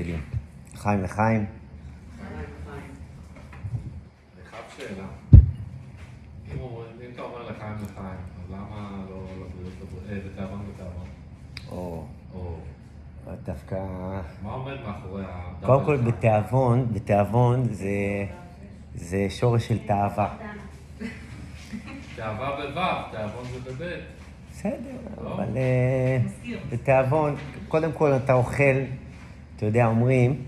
מתחילים. לחיים לחיים. לא אה, או דווקא... מה עומד מאחורי ה... קודם כל, בתיאבון, בתיאבון זה, זה שורש של תאווה. תאווה בו', תיאבון זה בבית. בסדר, לא. אבל אה, בתיאבון, קודם כל אתה אוכל, אתה יודע, אומרים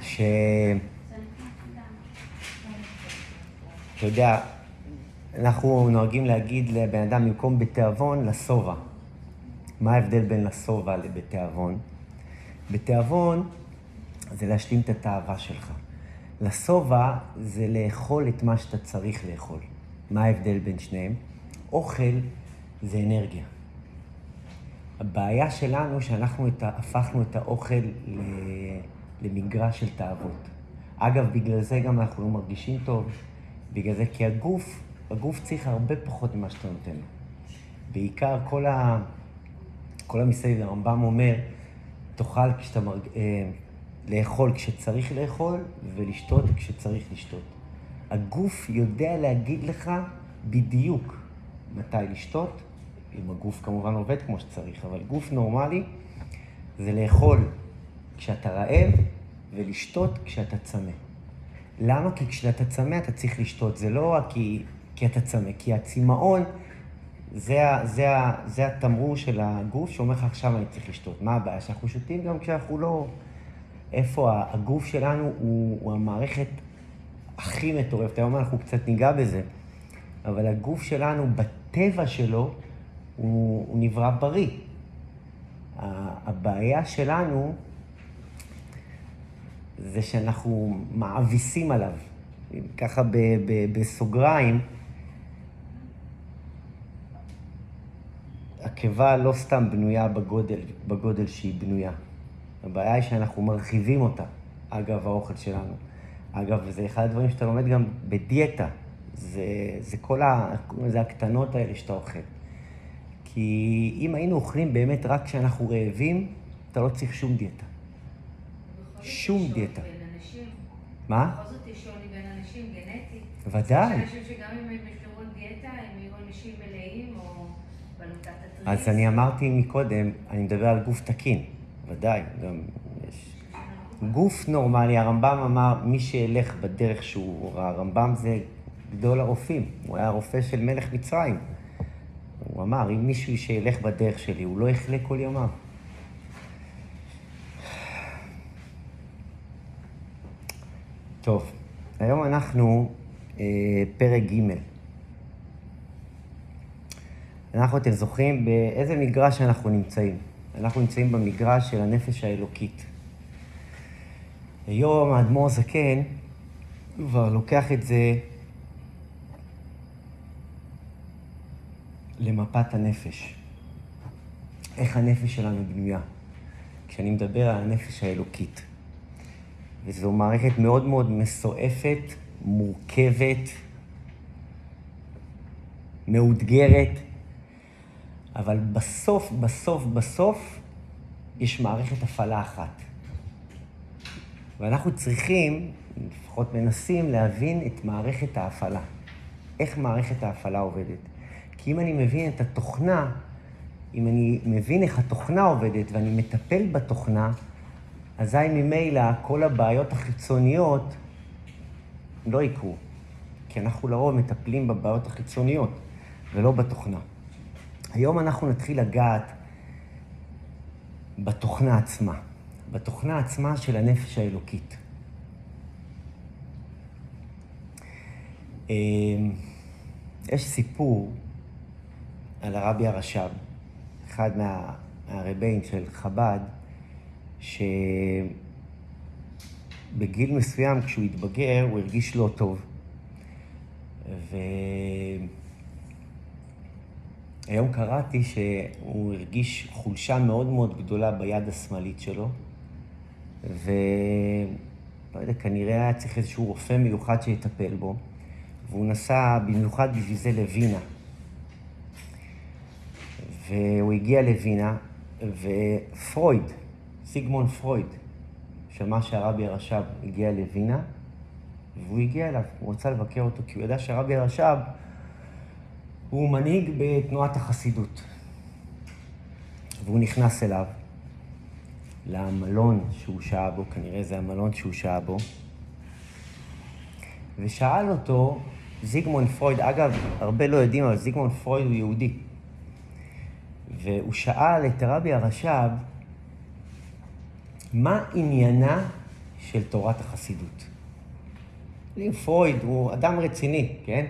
ש... אתה יודע, אנחנו נוהגים להגיד לבן אדם במקום בתיאבון, לשובע. מה ההבדל בין לשובע לבתיאבון? בתיאבון זה להשלים את התאווה שלך. לשובע זה לאכול את מה שאתה צריך לאכול. מה ההבדל בין שניהם? אוכל זה אנרגיה. הבעיה שלנו שאנחנו את, הפכנו את האוכל למגרש של תאוות. אגב, בגלל זה גם אנחנו לא מרגישים טוב, בגלל זה, כי הגוף, הגוף צריך הרבה פחות ממה שאתה נותן לו. בעיקר כל, ה, כל המסביב, הרמב"ם אומר, תאכל כשאתה מרג... אה, לאכול כשצריך לאכול ולשתות כשצריך לשתות. הגוף יודע להגיד לך בדיוק מתי לשתות, אם הגוף כמובן עובד כמו שצריך, אבל גוף נורמלי זה לאכול כשאתה רעב ולשתות כשאתה צמא. למה? כי כשאתה צמא אתה צריך לשתות. זה לא רק כי, כי אתה צמא, כי הצמאון זה, זה, ה- זה התמרור של הגוף שאומר לך עכשיו אני צריך לשתות. מה הבעיה? שאנחנו שותים גם כשאנחנו לא... איפה הגוף שלנו הוא, הוא המערכת הכי מטורפת. היום אנחנו קצת ניגע בזה, אבל הגוף שלנו בטבע שלו הוא, הוא נברא בריא. הבעיה שלנו זה שאנחנו מאביסים עליו. ככה ב, ב, בסוגריים, הקיבה לא סתם בנויה בגודל, בגודל שהיא בנויה. הבעיה היא שאנחנו מרחיבים אותה, אגב האוכל שלנו. אגב, זה אחד הדברים שאתה לומד גם בדיאטה. זה, זה כל ה... לזה הקטנות האלה שאתה אוכל. כי אם היינו אוכלים באמת רק כשאנחנו רעבים, אתה לא צריך שום דיאטה. שום דיאטה. מה? בכל זאת יש שוני בין אנשים, גנטי. ודאי. יש אנשים שגם אם הם ישמרו דיאטה, הם יהיו אנשים מלאים או בלוטת התריס. אז אני אמרתי מקודם, אני מדבר על גוף תקין, ודאי, גם יש... גוף נורמלי, הרמב"ם אמר, מי שילך בדרך שהוא, הרמב"ם זה גדול הרופאים, הוא היה רופא של מלך מצרים. הוא אמר, אם מישהו שילך בדרך שלי, הוא לא יחלה כל ימיו. טוב, היום אנחנו אה, פרק ג'. אנחנו, אתם זוכרים באיזה מגרש אנחנו נמצאים? אנחנו נמצאים במגרש של הנפש האלוקית. היום האדמו"ר זקן כבר לוקח את זה למפת הנפש. איך הנפש שלנו בנויה. כשאני מדבר על הנפש האלוקית. וזו מערכת מאוד מאוד מסועפת, מורכבת, מאותגרת, אבל בסוף, בסוף, בסוף, יש מערכת הפעלה אחת. ואנחנו צריכים, לפחות מנסים, להבין את מערכת ההפעלה. איך מערכת ההפעלה עובדת. כי אם אני מבין את התוכנה, אם אני מבין איך התוכנה עובדת ואני מטפל בתוכנה, אזי ממילא כל הבעיות החיצוניות לא יקרו. כי אנחנו לרוב מטפלים בבעיות החיצוניות ולא בתוכנה. היום אנחנו נתחיל לגעת בתוכנה עצמה, בתוכנה עצמה של הנפש האלוקית. אמ, יש סיפור על הרבי הרש"ב, אחד מה, מהרבים של חב"ד, שבגיל מסוים, כשהוא התבגר, הוא הרגיש לא טוב. והיום קראתי שהוא הרגיש חולשה מאוד מאוד גדולה ביד השמאלית שלו, ולא יודע, כנראה היה צריך איזשהו רופא מיוחד שיטפל בו, והוא נסע במיוחד בשביל זה לווינה. והוא הגיע לווינה, ופרויד, סיגמון פרויד, שמע שהרבי הרש"ב הגיע לווינה, והוא הגיע אליו, הוא רצה לבקר אותו, כי הוא ידע שהרבי הרש"ב הוא מנהיג בתנועת החסידות. והוא נכנס אליו, למלון שהוא שהה בו, כנראה זה המלון שהוא שהה בו, ושאל אותו, זיגמונד פרויד, אגב, הרבה לא יודעים, אבל זיגמונד פרויד הוא יהודי. והוא שאל את הרבי הרש"ב, מה עניינה של תורת החסידות? פרויד הוא אדם רציני, כן?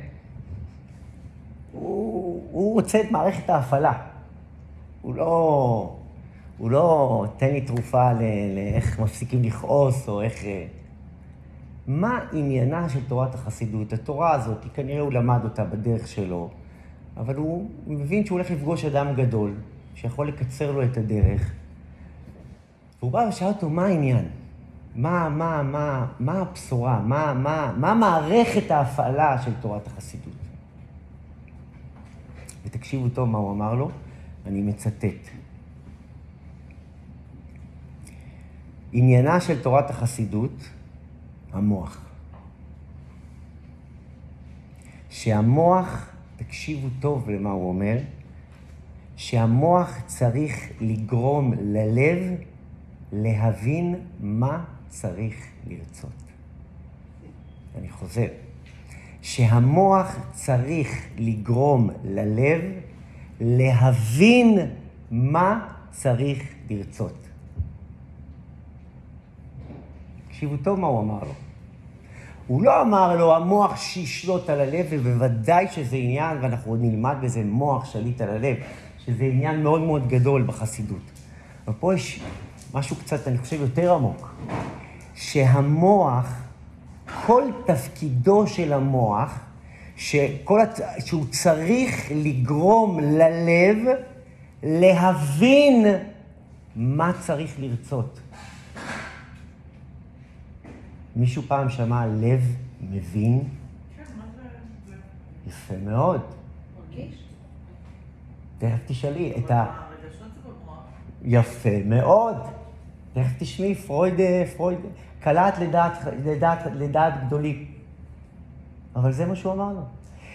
הוא, הוא רוצה את מערכת ההפעלה. הוא לא, הוא לא תן לי תרופה לאיך מפסיקים לכעוס או איך... אה, מה עניינה של תורת החסידות? התורה הזאת, כנראה הוא למד אותה בדרך שלו, אבל הוא מבין שהוא הולך לפגוש אדם גדול, שיכול לקצר לו את הדרך. והוא בא ושאל אותו, מה העניין? מה, מה, מה, מה הבשורה? מה, מה, מה מערכת ההפעלה של תורת החסידות? ותקשיבו טוב מה הוא אמר לו, אני מצטט. עניינה של תורת החסידות, המוח. שהמוח, תקשיבו טוב למה הוא אומר, שהמוח צריך לגרום ללב להבין מה צריך לרצות. אני חוזר. שהמוח צריך לגרום ללב להבין מה צריך לרצות. תקשיבו טוב מה הוא אמר לו. הוא לא אמר לו, המוח שישלוט על הלב, ובוודאי שזה עניין, ואנחנו עוד נלמד בזה מוח שליט על הלב, שזה עניין מאוד מאוד גדול בחסידות. אבל פה יש משהו קצת, אני חושב, יותר עמוק. שהמוח, כל תפקידו של המוח, שכל, שהוא צריך לגרום ללב להבין מה צריך לרצות. מישהו פעם שמע לב מבין? יפה מאוד. תכף תשאלי את ה... יפה מאוד. תכף תשמעי, פרויד, אה, פרויד, קלט לדעת, לדעת, לדעת גדולים. אבל זה מה שהוא אמר לו.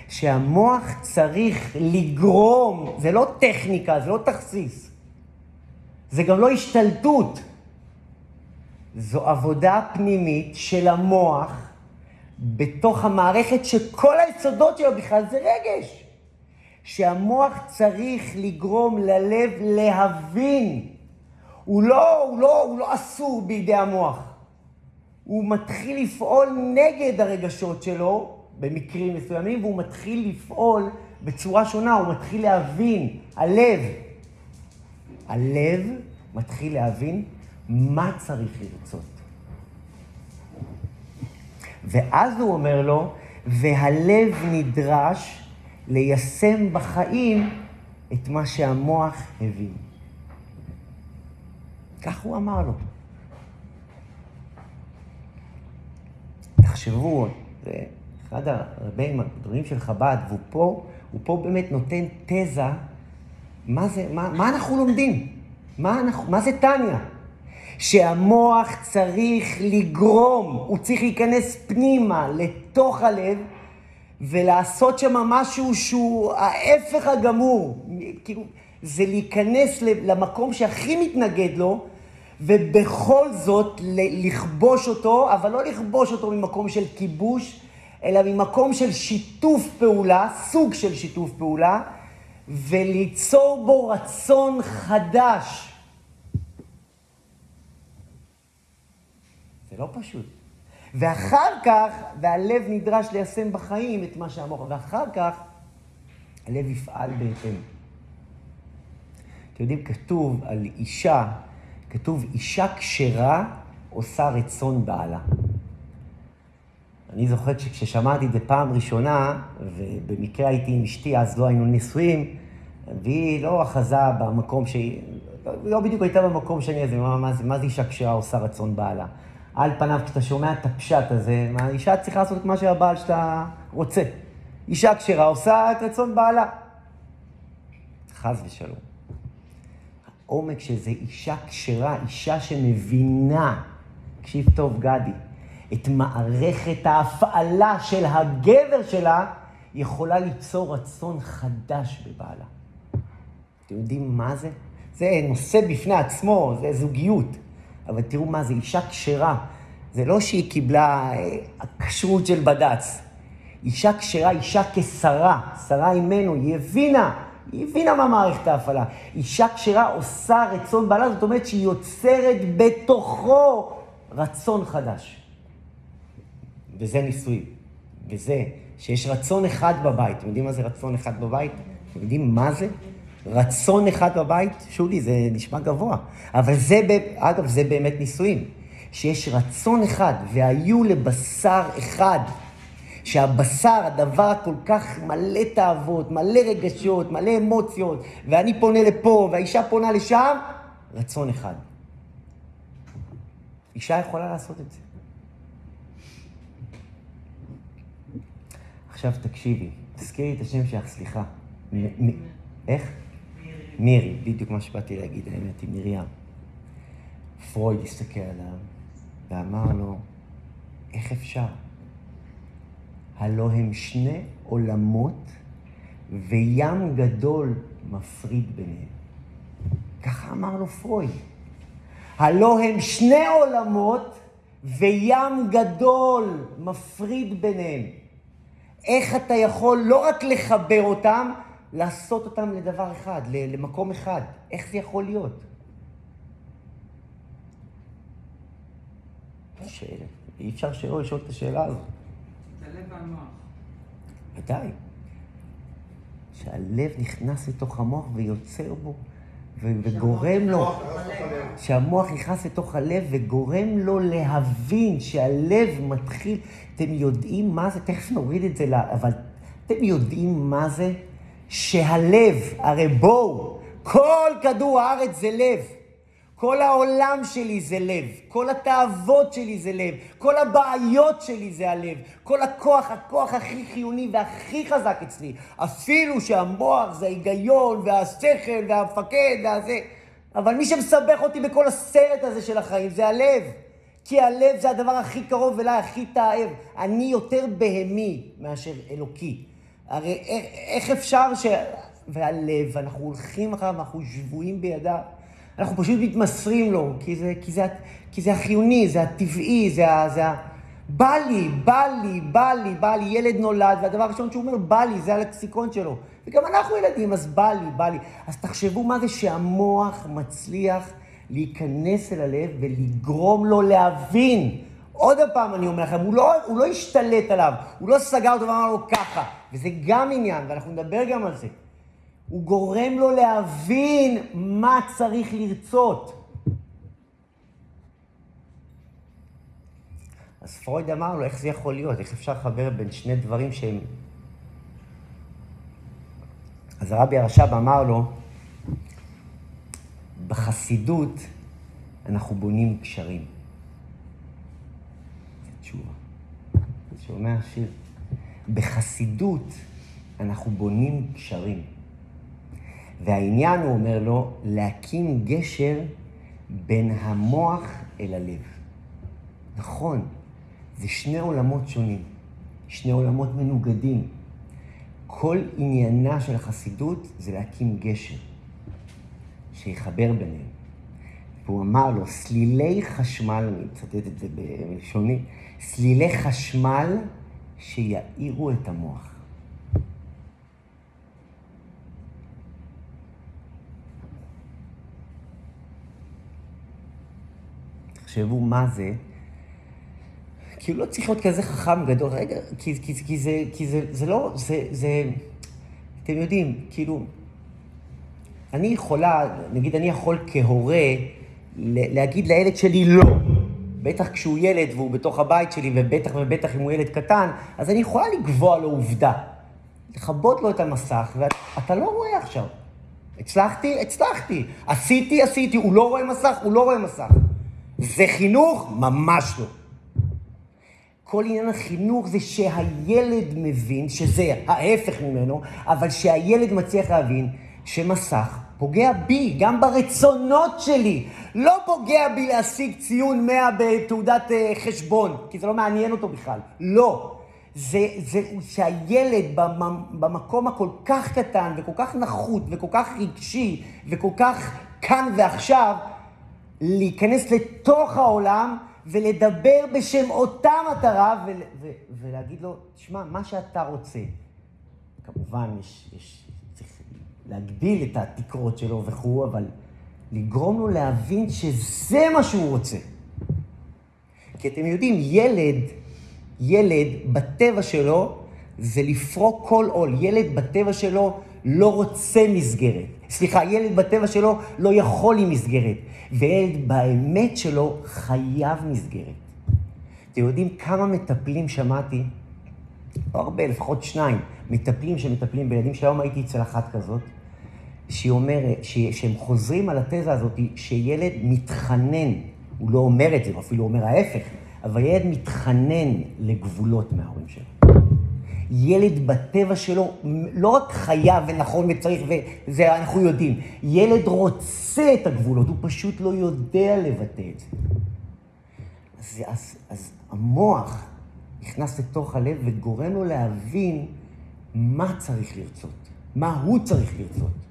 שהמוח צריך לגרום, זה לא טכניקה, זה לא תכסיס. זה גם לא השתלטות. זו עבודה פנימית של המוח בתוך המערכת שכל היסודות שלו בכלל זה רגש. שהמוח צריך לגרום ללב להבין. הוא לא, הוא לא, הוא לא אסור בידי המוח. הוא מתחיל לפעול נגד הרגשות שלו במקרים מסוימים, והוא מתחיל לפעול בצורה שונה, הוא מתחיל להבין, הלב. הלב מתחיל להבין מה צריך לרצות. ואז הוא אומר לו, והלב נדרש ליישם בחיים את מה שהמוח הבין. כך הוא אמר לו. תחשבו, זה אחד הרבים הגדולים של חב"ד, והוא פה, הוא פה באמת נותן תזה, מה זה, מה, מה אנחנו לומדים? מה, אנחנו, מה זה טניה? שהמוח צריך לגרום, הוא צריך להיכנס פנימה, לתוך הלב, ולעשות שם משהו שהוא ההפך הגמור. כאילו, זה להיכנס למקום שהכי מתנגד לו, ובכל זאת לכבוש אותו, אבל לא לכבוש אותו ממקום של כיבוש, אלא ממקום של שיתוף פעולה, סוג של שיתוף פעולה, וליצור בו רצון חדש. זה לא פשוט. ואחר כך, והלב נדרש ליישם בחיים את מה שהמוח, ואחר כך הלב יפעל בהתאם. אתם יודעים, כתוב על אישה, כתוב אישה כשרה עושה רצון בעלה. אני זוכר שכששמעתי את זה פעם ראשונה, ובמקרה הייתי עם אשתי, אז לא היינו נשואים, והיא לא אחזה במקום שהיא, לא בדיוק הייתה במקום שאני, אז מה, מה, מה זה אישה כשרה עושה רצון בעלה? על פניו, כשאתה שומע את הפשט הזה, האישה צריכה לעשות את מה שהבעל שאתה רוצה. אישה כשרה עושה את רצון בעלה. חס ושלום. העומק של זה אישה כשרה, אישה שמבינה, תקשיב טוב, גדי, את מערכת ההפעלה של הגבר שלה, יכולה ליצור רצון חדש בבעלה. אתם יודעים מה זה? זה נושא בפני עצמו, זה זוגיות. אבל תראו מה זה, אישה כשרה. זה לא שהיא קיבלה אה, כשרות של בד"ץ. אישה כשרה, אישה כשרה, שרה אימנו, היא הבינה, היא הבינה מה מערכת ההפעלה. אישה כשרה עושה רצון בעלה, זאת אומרת שהיא יוצרת בתוכו רצון חדש. וזה ניסוי. וזה שיש רצון אחד בבית. אתם יודעים מה זה רצון אחד בבית? אתם יודעים מה זה? רצון אחד בבית, שולי, זה נשמע גבוה. אבל זה, אגב, זה באמת ניסויים. שיש רצון אחד, והיו לבשר אחד. שהבשר, הדבר הכל כך מלא תאוות, מלא רגשות, מלא אמוציות, ואני פונה לפה, והאישה פונה לשם, רצון אחד. אישה יכולה לעשות את זה. עכשיו תקשיבי, תזכירי את השם שלך, סליחה. איך? מירי, בדיוק מה שבאתי להגיד, האמת היא מרים. פרויד הסתכל עליו ואמר לו, איך אפשר? הלא הם שני עולמות וים גדול מפריד ביניהם. ככה אמר לו פרויד. הלא הם שני עולמות וים גדול מפריד ביניהם. איך אתה יכול לא רק לחבר אותם, לעשות אותם לדבר אחד, למקום אחד. איך זה יכול להיות? שאלה. אי אפשר שלא לשאול את השאלה הזאת. את הלב והמוח. ודאי. שהלב נכנס לתוך המוח ויוצר בו, וגורם לו, שהמוח נכנס לתוך הלב וגורם לו להבין שהלב מתחיל, אתם יודעים מה זה? תכף נוריד את זה, אבל אתם יודעים מה זה? שהלב, הרי בואו, כל כדור הארץ זה לב. כל העולם שלי זה לב, כל התאוות שלי זה לב, כל הבעיות שלי זה הלב, כל הכוח, הכוח הכי חיוני והכי חזק אצלי. אפילו שהמוח זה ההיגיון והשכל והמפקד והזה, אבל מי שמסבך אותי בכל הסרט הזה של החיים זה הלב. כי הלב זה הדבר הכי קרוב אליי, הכי תאהב. אני יותר בהמי מאשר אלוקי. הרי איך, איך אפשר ש... והלב, אנחנו הולכים אחריו, אנחנו שבויים בידיו. אנחנו פשוט מתמסרים לו, כי זה, כי זה, כי זה החיוני, זה הטבעי, זה ה... זה. בא לי, בא לי, בא לי, בא לי, ילד נולד, והדבר הראשון שהוא אומר, בא לי, זה הלקסיקון שלו. וגם אנחנו ילדים, אז בא לי, בא לי. אז תחשבו מה זה שהמוח מצליח להיכנס אל הלב ולגרום לו להבין. עוד פעם אני אומר לכם, הוא לא, הוא לא השתלט עליו, הוא לא סגר אותו ואמר לו ככה. וזה גם עניין, ואנחנו נדבר גם על זה. הוא גורם לו להבין מה צריך לרצות. אז פרויד אמר לו, איך זה יכול להיות? איך אפשר לחבר בין שני דברים שהם... אז הרבי הרש"ב אמר לו, בחסידות אנחנו בונים קשרים. זו תשובה. שומע שיר? בחסידות אנחנו בונים קשרים. והעניין, הוא אומר לו, להקים גשר בין המוח אל הלב. נכון, זה שני עולמות שונים, שני עולמות מנוגדים. כל עניינה של החסידות זה להקים גשר שיחבר ביניהם. והוא אמר לו, סלילי חשמל, אני מצטט את זה בלשוני, סלילי חשמל שיאירו את המוח. תחשבו מה זה, כאילו לא צריך להיות כזה חכם גדול, רגע, כי, כי, כי, זה, כי זה, זה לא, זה, זה, אתם יודעים, כאילו, אני יכולה, נגיד אני יכול כהורה להגיד לילד שלי לא. בטח כשהוא ילד והוא בתוך הבית שלי, ובטח ובטח אם הוא ילד קטן, אז אני יכולה לקבוע לו עובדה. לכבות לו את המסך, ואתה לא רואה עכשיו. הצלחתי? הצלחתי. עשיתי? עשיתי. הוא לא רואה מסך? הוא לא רואה מסך. זה חינוך? ממש לא. כל עניין החינוך זה שהילד מבין, שזה ההפך ממנו, אבל שהילד מצליח להבין שמסך פוגע בי, גם ברצונות שלי. לא פוגע בי להשיג ציון 100 בתעודת אה, חשבון, כי זה לא מעניין אותו בכלל. לא. זה, זה שהילד במקום הכל כך קטן וכל כך נחות וכל כך רגשי וכל כך כאן ועכשיו, להיכנס לתוך העולם ולדבר בשם אותה מטרה ולהגיד לו, תשמע, מה שאתה רוצה. כמובן, יש, יש, להגדיל את התקרות שלו וכו', אבל לגרום לו להבין שזה מה שהוא רוצה. כי אתם יודעים, ילד, ילד בטבע שלו זה לפרוק כל עול. ילד בטבע שלו לא רוצה מסגרת. סליחה, ילד בטבע שלו לא יכול עם מסגרת. וילד באמת שלו חייב מסגרת. אתם יודעים כמה מטפלים שמעתי? לא הרבה, לפחות שניים, מטפלים שמטפלים בילדים, שהיום הייתי אצל אחת כזאת, שהיא אומרת, שהם חוזרים על התזה הזאת, שילד מתחנן, הוא לא אומר את זה, הוא אפילו אומר ההפך, אבל ילד מתחנן לגבולות מההורים שלו. ילד בטבע שלו לא רק חייב ונכון וצריך, וזה אנחנו יודעים, ילד רוצה את הגבולות, הוא פשוט לא יודע לבטא את זה. אז, אז, אז המוח נכנס לתוך הלב וגורם לו להבין מה צריך לרצות, מה הוא צריך לרצות.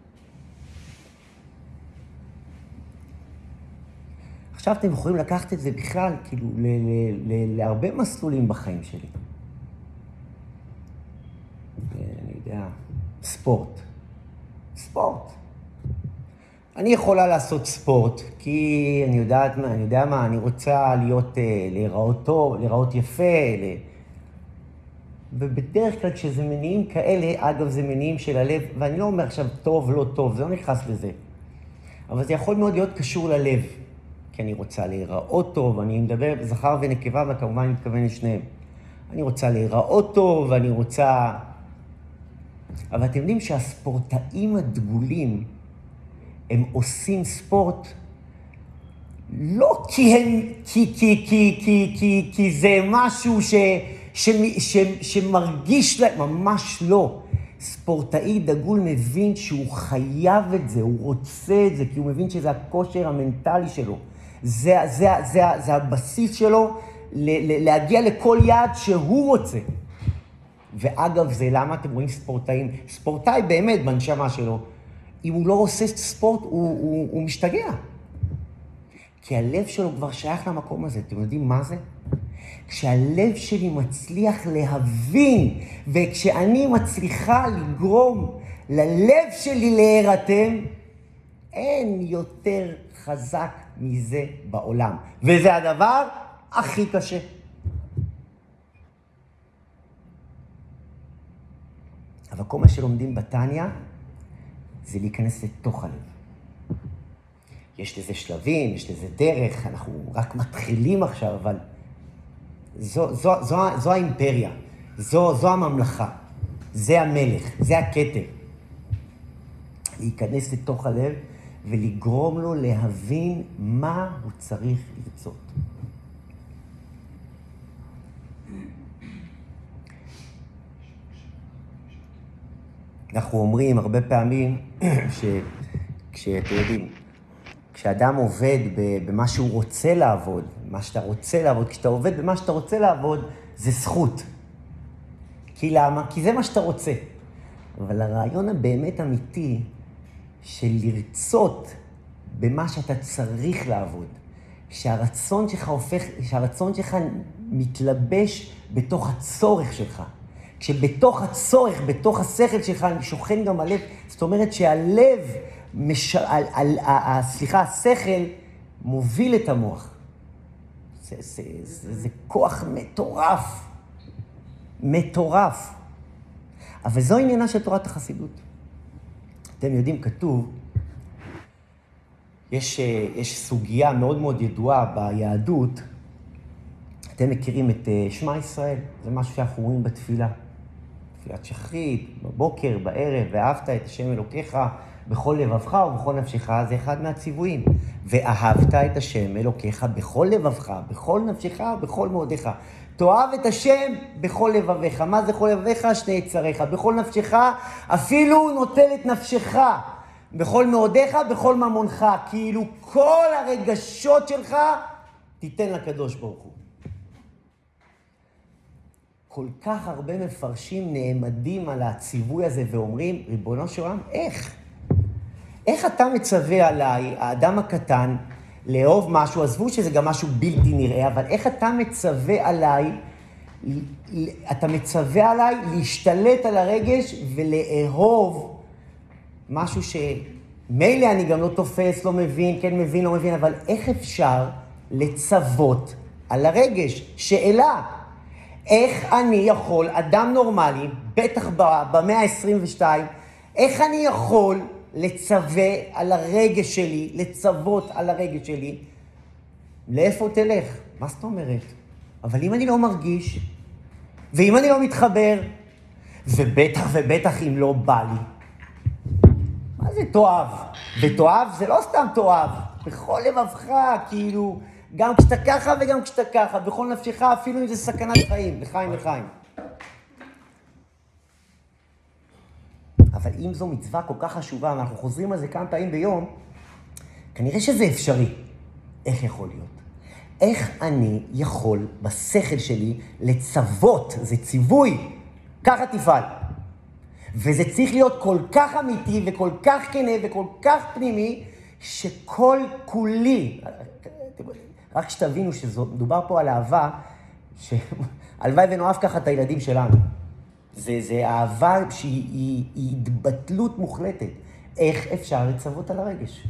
עכשיו אתם יכולים לקחת את זה בכלל, כאילו, להרבה מסלולים בחיים שלי. אני יודע, ספורט. ספורט. אני יכולה לעשות ספורט, כי אני יודעת מה, אני יודע מה, אני רוצה להיות, אה, להיראות טוב, להיראות יפה, ל... ובדרך כלל כשזה מניעים כאלה, אגב, זה מניעים של הלב, ואני לא אומר עכשיו טוב, לא טוב, זה לא נכנס לזה. אבל זה יכול מאוד להיות קשור ללב, כי אני רוצה להיראות טוב, אני מדבר זכר ונקבה, וכמובן אני מתכוון לשניהם. אני רוצה להיראות טוב, ואני רוצה... אבל אתם יודעים שהספורטאים הדגולים, הם עושים ספורט לא כי הם, כי, כי, כי, כי, כי, כי זה משהו ש, ש, ש, שמרגיש להם, ממש לא. ספורטאי דגול מבין שהוא חייב את זה, הוא רוצה את זה, כי הוא מבין שזה הכושר המנטלי שלו. זה, זה, זה, זה, זה הבסיס שלו ל, ל, להגיע לכל יעד שהוא רוצה. ואגב, זה למה אתם רואים ספורטאים, ספורטאי באמת בנשמה שלו, אם הוא לא עושה ספורט, הוא, הוא, הוא משתגע. כי הלב שלו כבר שייך למקום הזה. אתם יודעים מה זה? כשהלב שלי מצליח להבין, וכשאני מצליחה לגרום ללב שלי להירתם, אין יותר חזק מזה בעולם. וזה הדבר הכי קשה. אבל כל מה שלומדים בתניא זה להיכנס לתוך הלב. יש לזה שלבים, יש לזה דרך, אנחנו רק מתחילים עכשיו, אבל זו, זו, זו, זו האימפריה, זו, זו הממלכה, זה המלך, זה הכתר. להיכנס לתוך הלב ולגרום לו להבין מה הוא צריך לרצות. אנחנו אומרים הרבה פעמים שכשאתם יודעים, כשאדם עובד במה שהוא רוצה לעבוד, מה שאתה רוצה לעבוד, כשאתה עובד במה שאתה רוצה לעבוד, זה זכות. כי למה? כי זה מה שאתה רוצה. אבל הרעיון הבאמת אמיתי של לרצות במה שאתה צריך לעבוד, שהרצון שלך הופך, שהרצון שלך מתלבש בתוך הצורך שלך. כשבתוך הצורך, בתוך השכל שלך, שוכן גם הלב, זאת אומרת שהלב, מש... על, על, על, סליחה, השכל מוביל את המוח. זה, זה, זה, זה כוח מטורף, מטורף. אבל זו עניינה של תורת החסידות. אתם יודעים, כתוב, יש, יש סוגיה מאוד מאוד ידועה ביהדות, אתם מכירים את אה, שמע ישראל, זה משהו שאנחנו רואים בתפילה. תפילת שחרית, בבוקר, בערב, ואהבת את השם אלוקיך בכל לבבך ובכל נפשך, זה אחד מהציוויים. ואהבת את השם אלוקיך בכל לבבך, בכל נפשך ובכל מאודיך. תאהב את השם בכל לבביך. מה זה כל לבביך? שני יצריך. בכל נפשך, אפילו נוטל את נפשך. בכל מאודיך, בכל ממונך. כאילו כל הרגשות שלך, תיתן לקדוש ברוך הוא. כל כך הרבה מפרשים נעמדים על הציווי הזה ואומרים, ריבונו של עולם, איך? איך אתה מצווה עליי, האדם הקטן, לאהוב משהו, עזבו שזה גם משהו בלתי נראה, אבל איך אתה מצווה עליי, אתה מצווה עליי להשתלט על הרגש ולאהוב משהו שמילא אני גם לא תופס, לא מבין, כן מבין, לא מבין, אבל איך אפשר לצוות על הרגש? שאלה. איך אני יכול, אדם נורמלי, בטח במאה ה-22, איך אני יכול לצווה על הרגש שלי, לצוות על הרגש שלי? לאיפה תלך? מה זאת אומרת? אבל אם אני לא מרגיש, ואם אני לא מתחבר, ובטח ובטח אם לא בא לי, מה זה תאהב? ותאהב זה לא סתם תאהב, בכל לבבך, כאילו... גם כשאתה ככה וגם כשאתה ככה, בכל נפשך, אפילו אם זה סכנת חיים, לחיים לחיים. אבל אם זו מצווה כל כך חשובה, ואנחנו חוזרים על זה כמה פעמים ביום, כנראה שזה אפשרי. איך יכול להיות? איך אני יכול בשכל שלי לצוות, זה ציווי, ככה תפעל. וזה צריך להיות כל כך אמיתי וכל כך כנה וכל כך פנימי, שכל כולי, רק שתבינו שמדובר פה על אהבה, שהלוואי ונאהב ככה את הילדים שלנו. זה, זה אהבה שהיא היא, היא התבטלות מוחלטת. איך אפשר לצוות על הרגש?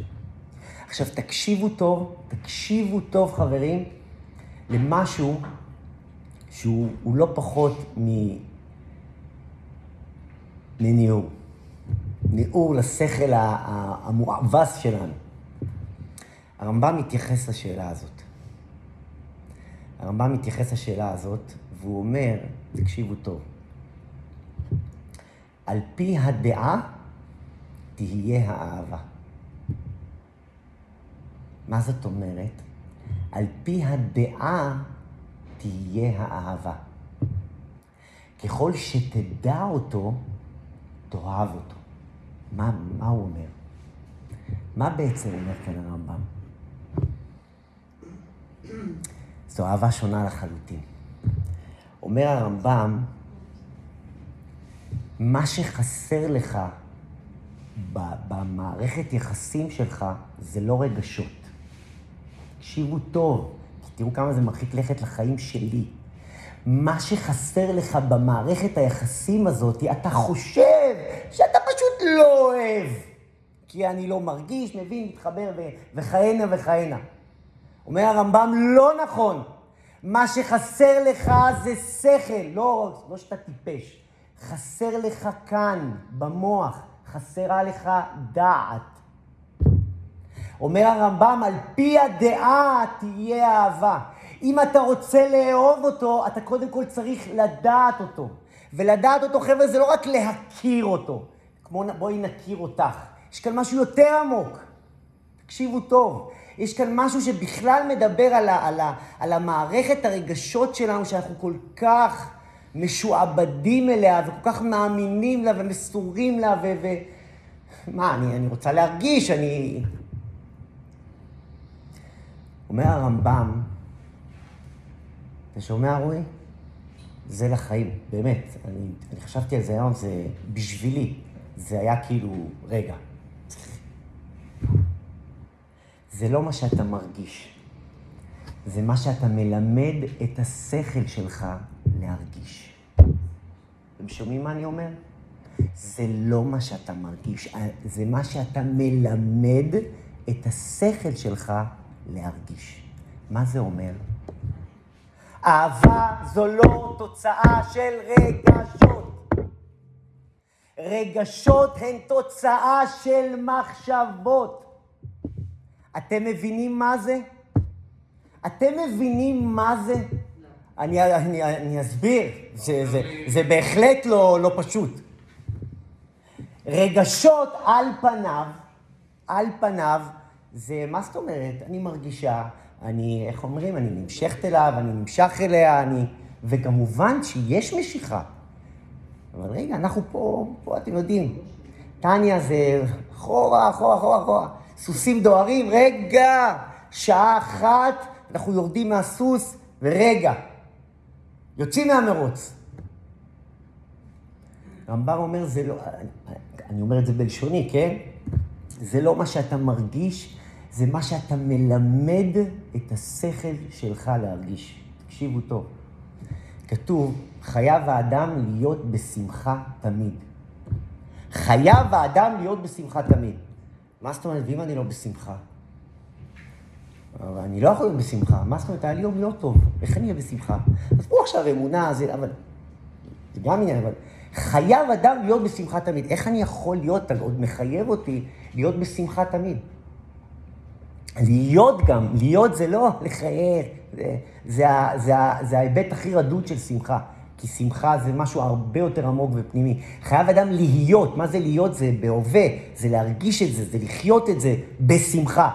עכשיו, תקשיבו טוב, תקשיבו טוב, חברים, למשהו שהוא לא פחות מ... מניעור. ניעור לשכל המואבס שלנו. הרמב"ם מתייחס לשאלה הזאת. הרמב"ם מתייחס לשאלה הזאת, והוא אומר, תקשיבו טוב, על פי הדעה תהיה האהבה. מה זאת אומרת? על פי הדעה תהיה האהבה. ככל שתדע אותו, תאהב אותו. מה, מה הוא אומר? מה בעצם אומר כאן הרמב"ם? זו אהבה שונה לחלוטין. אומר הרמב"ם, מה שחסר לך במערכת יחסים שלך זה לא רגשות. תקשיבו טוב, כי תראו כמה זה מרחיק לכת לחיים שלי. מה שחסר לך במערכת היחסים הזאת, אתה חושב שאתה פשוט לא אוהב. כי אני לא מרגיש, מבין, מתחבר וכהנה וכהנה. אומר הרמב"ם, לא נכון. מה שחסר לך זה שכל, לא, לא שאתה טיפש. חסר לך כאן, במוח, חסרה לך דעת. אומר הרמב"ם, על פי הדעה תהיה אהבה. אם אתה רוצה לאהוב אותו, אתה קודם כל צריך לדעת אותו. ולדעת אותו, חבר'ה, זה לא רק להכיר אותו. כמו בואי נכיר אותך. יש כאן משהו יותר עמוק. תקשיבו טוב. יש כאן משהו שבכלל מדבר על, ה, על, ה, על המערכת הרגשות שלנו, שאנחנו כל כך משועבדים אליה, וכל כך מאמינים לה, ומסורים לה, ו... ו... מה, אני, אני רוצה להרגיש, אני... אומר הרמב"ם, אתה שומע, רועי? זה לחיים, באמת. אני, אני חשבתי על זה היום, זה בשבילי. זה היה כאילו, רגע, זה לא מה שאתה מרגיש. זה מה שאתה מלמד את השכל שלך להרגיש. אתם שומעים מה אני אומר? זה לא מה שאתה מרגיש, זה מה שאתה מלמד את השכל שלך להרגיש. מה זה אומר? אהבה זו לא תוצאה של רגשות. רגשות הן תוצאה של מחשבות. אתם מבינים מה זה? אתם מבינים מה זה? אני, אני, אני אסביר, זה, זה, זה בהחלט לא, לא פשוט. רגשות על פניו, על פניו, זה, מה זאת אומרת? אני מרגישה, אני, איך אומרים, אני נמשכת אליו, אני נמשך אליה, אני... וכמובן שיש משיכה. אבל רגע, אנחנו פה, פה אתם יודעים, טניה זה אחורה, אחורה, אחורה, אחורה. סוסים דוהרים, רגע, שעה אחת, אנחנו יורדים מהסוס, ורגע, יוצאים מהמרוץ. רמב"ם אומר, זה לא, אני אומר את זה בלשוני, כן? זה לא מה שאתה מרגיש, זה מה שאתה מלמד את השכל שלך להרגיש. תקשיבו טוב. כתוב, חייב האדם להיות בשמחה תמיד. חייב האדם להיות בשמחה תמיד. מה זאת אומרת, ואם אני לא בשמחה? אבל אני לא יכול להיות בשמחה. מה זאת אומרת, היה לי יום לא טוב, איך אני אהיה בשמחה? אז פה עכשיו אמונה, זה, אבל... זה גם עניין, אבל... חייב אדם להיות בשמחה תמיד. איך אני יכול להיות, אתה עוד מחייב אותי להיות בשמחה תמיד. להיות גם, להיות זה לא לחייב, זה, זה, זה, זה ההיבט הכי רדוד של שמחה. כי שמחה זה משהו הרבה יותר עמוק ופנימי. חייב אדם להיות, מה זה להיות? זה בהווה, זה להרגיש את זה, זה לחיות את זה בשמחה.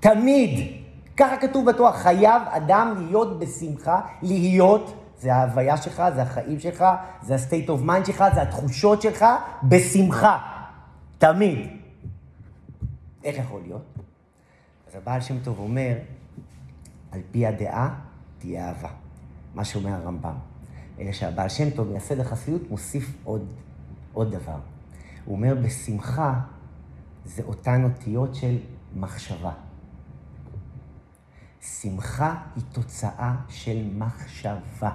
תמיד. ככה כתוב בתורה, חייב אדם להיות בשמחה, להיות, זה ההוויה שלך, זה החיים שלך, זה ה-state of mind שלך, זה התחושות שלך, בשמחה. תמיד. איך יכול להיות? אז הבעל שם טוב אומר, על פי הדעה תהיה אהבה. מה שאומר הרמב"ם. אלא שהבעל שם טוב, מייסד החסידות, מוסיף עוד, עוד דבר. הוא אומר, בשמחה זה אותן אותיות של מחשבה. שמחה היא תוצאה של מחשבה.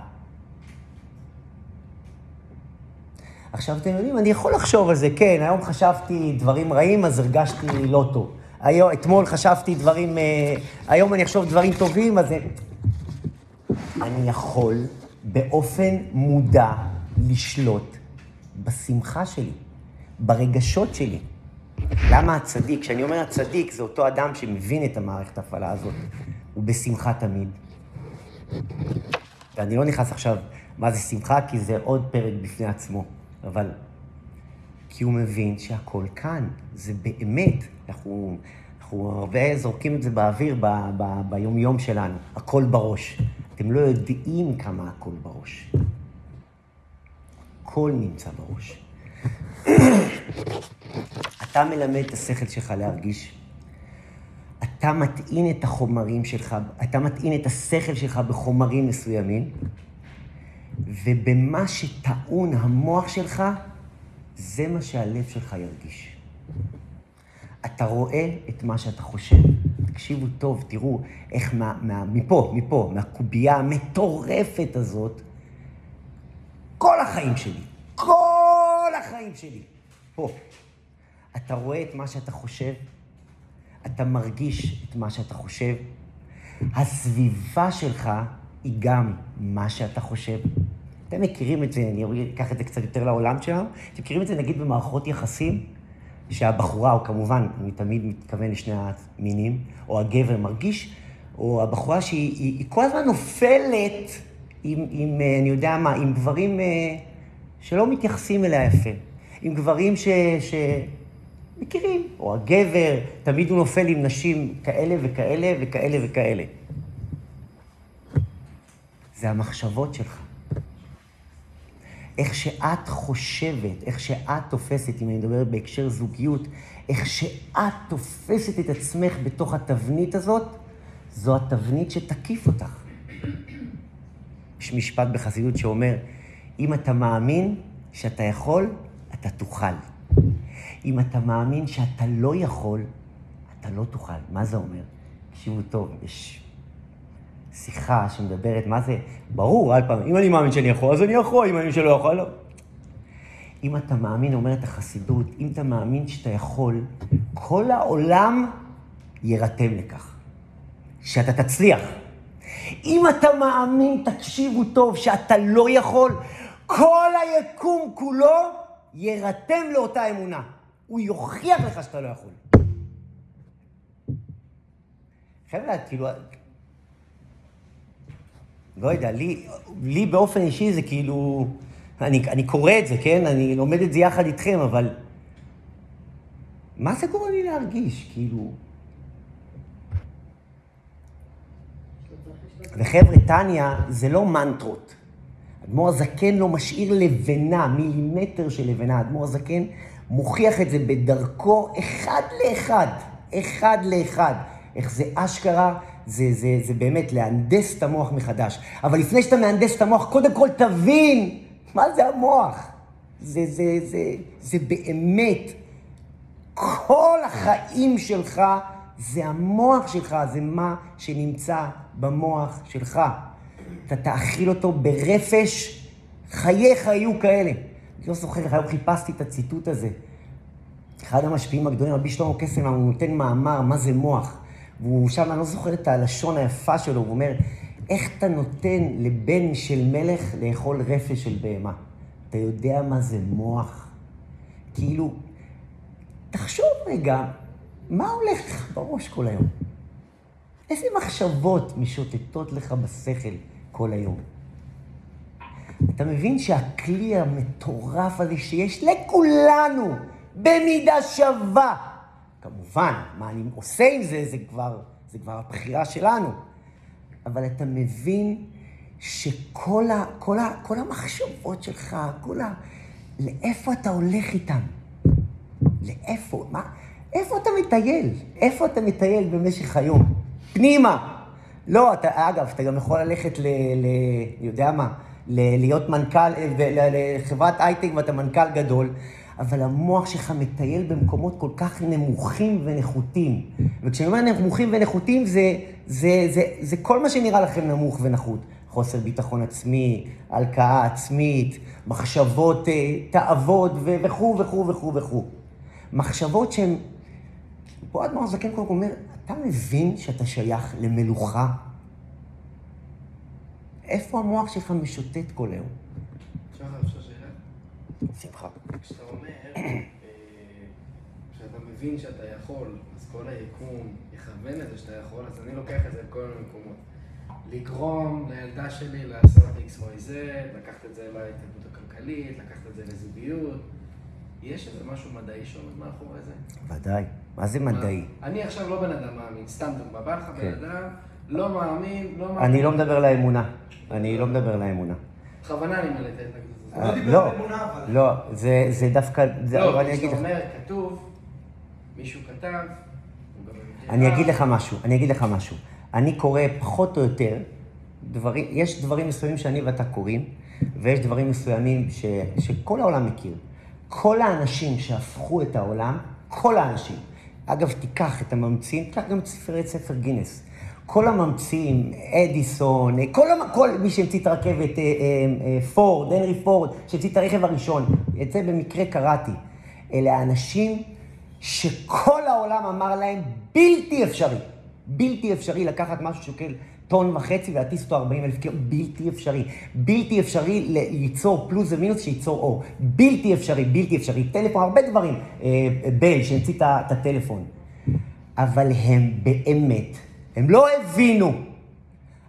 עכשיו, אתם יודעים, אני יכול לחשוב על זה, כן, היום חשבתי דברים רעים, אז הרגשתי לא טוב. היום, אתמול חשבתי דברים, אה, היום אני אחשוב דברים טובים, אז אני יכול באופן מודע לשלוט בשמחה שלי, ברגשות שלי. למה הצדיק, כשאני אומר הצדיק, זה אותו אדם שמבין את המערכת ההפעלה הזאת, הוא בשמחה תמיד. ואני לא נכנס עכשיו מה זה שמחה, כי זה עוד פרק בפני עצמו, אבל כי הוא מבין שהכל כאן, זה באמת, אנחנו, אנחנו הרבה זורקים את זה באוויר ב, ב, ביום-יום שלנו, הכל בראש. אתם לא יודעים כמה הכל בראש. הכל נמצא בראש. אתה מלמד את השכל שלך להרגיש. אתה מטעין את החומרים שלך, אתה מטעין את השכל שלך בחומרים מסוימים, ובמה שטעון המוח שלך, זה מה שהלב שלך ירגיש. אתה רואה את מה שאתה חושב. תקשיבו טוב, תראו איך מה, מה, מפה, מפה, מהקובייה המטורפת הזאת, כל החיים שלי, כל החיים שלי, פה. אתה רואה את מה שאתה חושב, אתה מרגיש את מה שאתה חושב, הסביבה שלך היא גם מה שאתה חושב. אתם מכירים את זה, אני אקח את זה קצת יותר לעולם שלנו, אתם מכירים את זה נגיד במערכות יחסים? שהבחורה, או כמובן, אני תמיד מתכוון לשני המינים, או הגבר מרגיש, או הבחורה שהיא היא, היא כל הזמן נופלת עם, עם, אה, אני יודע מה, עם גברים אה, שלא מתייחסים אליה יפה. עם גברים ש... ש... מכירים, או הגבר, תמיד הוא נופל עם נשים כאלה וכאלה וכאלה וכאלה. זה המחשבות שלך. איך שאת חושבת, איך שאת תופסת, אם אני מדבר בהקשר זוגיות, איך שאת תופסת את עצמך בתוך התבנית הזאת, זו התבנית שתקיף אותך. יש משפט בחסידות שאומר, אם אתה מאמין שאתה יכול, אתה תוכל. אם אתה מאמין שאתה לא יכול, אתה לא תוכל. מה זה אומר? תקשיבו טוב, יש שיחה שמדברת, מה זה? ברור, על פעם, אם אני מאמין שאני יכול, אז אני יכול, אם אני מאמין שלא יכול, לא. אם אתה מאמין, אומרת החסידות, אם אתה מאמין שאתה יכול, כל העולם יירתם לכך. שאתה תצליח. אם אתה מאמין, תקשיבו טוב, שאתה לא יכול, כל היקום כולו יירתם לאותה אמונה. הוא יוכיח לך שאתה לא יכול. חבר'ה, כאילו, לא יודע, לי, לי באופן אישי זה כאילו, אני, אני קורא את זה, כן? אני לומד את זה יחד איתכם, אבל מה זה גורם לי להרגיש? כאילו... וחבר'ה, טניה זה לא מנטרות. אדמו"ר הזקן לא משאיר לבנה, מילימטר של לבנה. אדמו"ר הזקן מוכיח את זה בדרכו אחד לאחד, אחד לאחד. איך זה אשכרה, זה, זה, זה באמת להנדס את המוח מחדש. אבל לפני שאתה מהנדס את המוח, קודם כל תבין מה זה המוח. זה, זה, זה, זה באמת, כל החיים שלך זה המוח שלך, זה מה שנמצא במוח שלך. אתה תאכיל אותו ברפש, חייך יהיו כאלה. לא זוכר, היום חיפשתי את הציטוט הזה. אחד המשפיעים הגדולים, רבי שלמה קסם, הוא נותן מאמר, מה זה מוח. והוא שם, אני לא זוכר את הלשון היפה שלו, הוא אומר, איך אתה נותן לבן של מלך לאכול רפש של בהמה? אתה יודע מה זה מוח? כאילו, תחשוב רגע, מה הולך לך בראש כל היום? איזה מחשבות משוטטות לך בשכל כל היום? אתה מבין שהכלי המטורף הזה שיש לכולנו במידה שווה, כמובן, מה אני עושה עם זה, זה כבר, זה כבר הבחירה שלנו. אבל אתה מבין שכל ה, כל ה, כל המחשבות שלך, כל ה... לאיפה אתה הולך איתם? לאיפה? מה? איפה אתה מטייל? איפה אתה מטייל במשך היום? פנימה. לא, אתה, אגב, אתה גם יכול ללכת ל... ל יודע מה? להיות מנכ"ל, לחברת הייטק ואתה מנכ"ל גדול, אבל המוח שלך מטייל במקומות כל כך נמוכים ונחותים. וכשאני אומר נמוכים ונחותים, זה, זה, זה, זה, כל מה שנראה לכם נמוך ונחות. חוסר ביטחון עצמי, הלקאה עצמית, מחשבות אה, תאוות וכו' וכו' וכו' וכו'. מחשבות שהן... פה אדמור זקן קודם אומר, אתה מבין שאתה שייך למלוכה? איפה המוח שלך משוטט כל היום? אפשר שאלה? שמחה. כשאתה אומר, אה, כשאתה מבין שאתה יכול, אז כל היקום יכוון את זה שאתה יכול, אז אני לוקח את זה לכל מיני מקומות. לגרום לילדה שלי לעשות XYZ, לקחת את זה להתנגדות הכלכלית, לקחת את זה לזוגיות. יש איזה משהו מדעי שעומד מאחורי זה? ודאי. מה זה מדעי? אני עכשיו לא בן אדם מאמין, סתם דוגמה, בא לך כן. בן אדם, לא מאמין, לא מאמין. אני לא מדבר לאמונה. אני לא מדבר לאמונה. בכוונה אני מלא את ההתנגדות הזאת. אה, דיבר לא, אבל. לא, זה זה דווקא, זה- לא, אבל אני אגיד כשאתה לך. אומר, כתוב, מישהו כתב, אני. אגיד לך משהו, אני אגיד לך משהו. אני קורא פחות או יותר, דברים, יש דברים מסוימים שאני ואתה קוראים, ויש דברים מסוימים ש, שכל העולם מכיר. כל האנשים שהפכו את העולם, כל האנשים, אגב, תיקח את הממציאים, תיקח גם את ספרי ספר גינס. כל הממציאים, אדיסון, כל, המ- כל מי שהמציא את הרכבת, אה, אה, אה, פורד, הנרי פורד, שהמציא את הרכב הראשון, את זה במקרה קראתי. אלה האנשים שכל העולם אמר להם בלתי אפשרי, בלתי אפשרי לקחת משהו שוקל טון וחצי ולהטיס אותו 40 אלף קילו, בלתי אפשרי. בלתי אפשרי ליצור פלוס ומינוס שייצור אור. בלתי אפשרי, בלתי אפשרי. טלפון, הרבה דברים. אה, בל, שהמציא את הטלפון. אבל הם באמת, הם לא הבינו,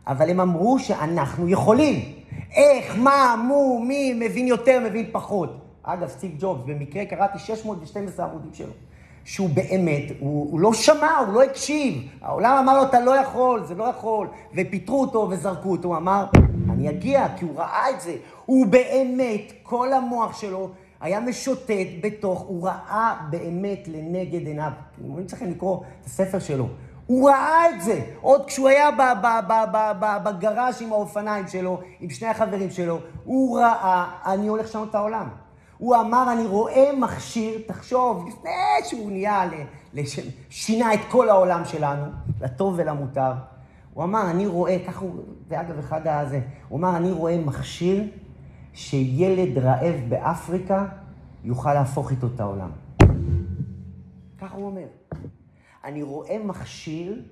אבל הם אמרו שאנחנו יכולים. איך, מה, מו, מי, מבין יותר, מבין פחות. אגב, סטיב ג'ובס, במקרה קראתי 612 עמודים שלו. שהוא באמת, הוא, הוא לא שמע, הוא לא הקשיב. העולם אמר לו, אתה לא יכול, זה לא יכול. ופיטרו אותו וזרקו אותו. הוא אמר, אני אגיע, כי הוא ראה את זה. הוא באמת, כל המוח שלו היה משוטט בתוך, הוא ראה באמת לנגד עיניו. אני צריכים לקרוא את הספר שלו. הוא ראה את זה, עוד כשהוא היה ב- ב- ב- ב- ב- בגראז' עם האופניים שלו, עם שני החברים שלו, הוא ראה, אני הולך לשנות את העולם. הוא אמר, אני רואה מכשיר, תחשוב, לפני שהוא נהיה, שינה את כל העולם שלנו, לטוב ולמותר. הוא אמר, אני רואה, ככה הוא, זה אגב אחד הזה, הוא אמר, אני רואה מכשיר שילד רעב באפריקה יוכל להפוך איתו את העולם. ככה הוא אומר. אני רואה מכשיר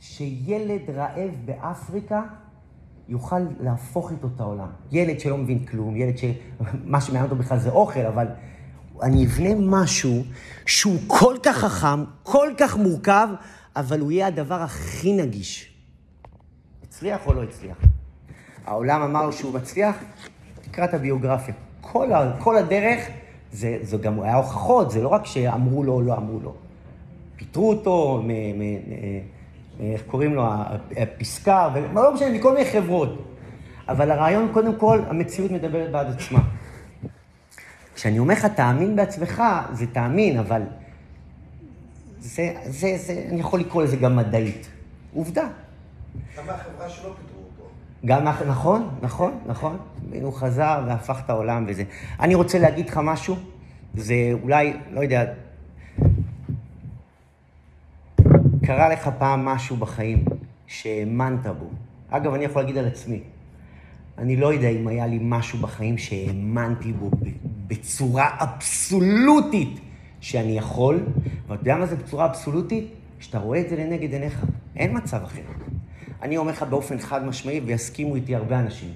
שילד רעב באפריקה יוכל להפוך איתו את העולם. ילד שלא מבין כלום, ילד שמה שמעניין אותו בכלל זה אוכל, אבל אני אבנה משהו שהוא כל כך חכם, כל כך מורכב, אבל הוא יהיה הדבר הכי נגיש. הצליח או לא הצליח? העולם אמר שהוא מצליח, תקרא את הביוגרפיה. כל, כל הדרך, זה, זה גם היה הוכחות, זה לא רק שאמרו לו או לא אמרו לו. פיטרו אותו, מ, מ, אה, איך קוראים לו, הפסקה, ולא משנה, מכל מיני חברות. אבל הרעיון, קודם כל, המציאות מדברת בעד עצמה. כשאני אומר לך תאמין בעצמך, זה תאמין, אבל זה, זה, זה, אני יכול לקרוא לזה גם מדעית. עובדה. גם מהחברה שלא פיטרו אותו. גם, נכון, נכון, נכון. הוא חזר והפך את העולם וזה. אני רוצה להגיד לך משהו, זה אולי, לא יודע, קרה לך פעם משהו בחיים שהאמנת בו. אגב, אני יכול להגיד על עצמי. אני לא יודע אם היה לי משהו בחיים שהאמנתי בו בצורה אבסולוטית שאני יכול, ואתה יודע מה זה בצורה אבסולוטית? שאתה רואה את זה לנגד עיניך. אין מצב אחר. אני אומר לך באופן חד משמעי, ויסכימו איתי הרבה אנשים.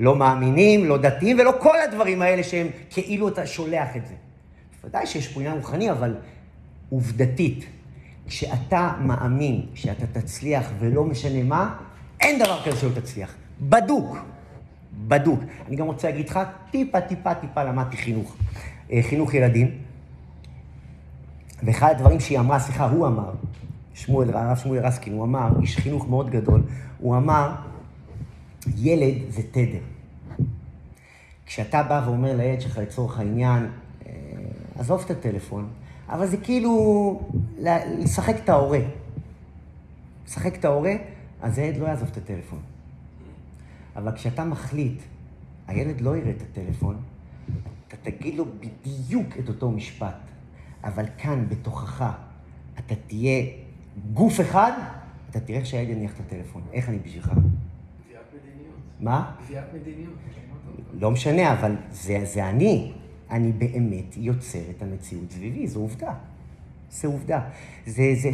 לא מאמינים, לא דתיים, ולא כל הדברים האלה שהם כאילו אתה שולח את זה. בוודאי שיש פה עניין רוחני, אבל עובדתית, כשאתה מאמין שאתה תצליח ולא משנה מה, אין דבר כזה שלא תצליח. בדוק. בדוק. אני גם רוצה להגיד לך, טיפה, טיפה, טיפה למדתי חינוך. אה, חינוך ילדים. ואחד הדברים שהיא אמרה, סליחה, הוא אמר, שמואל, הרב שמואל רסקין, הוא אמר, איש חינוך מאוד גדול, הוא אמר, ילד זה תדר. כשאתה בא ואומר לילד שלך לצורך העניין, אה, עזוב את הטלפון, אבל זה כאילו לשחק את ההורה. לשחק את ההורה, אז הילד לא יעזוב את הטלפון. אבל כשאתה מחליט, הילד לא יראה את הטלפון, אתה תגיד לו בדיוק את אותו משפט, אבל כאן, בתוכך, אתה תהיה גוף אחד, אתה תראה שהילד יניח את הטלפון. איך אני בשבילך? קביעת מדיניות. מה? קביעת מדיניות. לא משנה, אבל זה, זה אני. אני באמת יוצר את המציאות סביבי, זו עובדה. זה עובדה. זה, זה...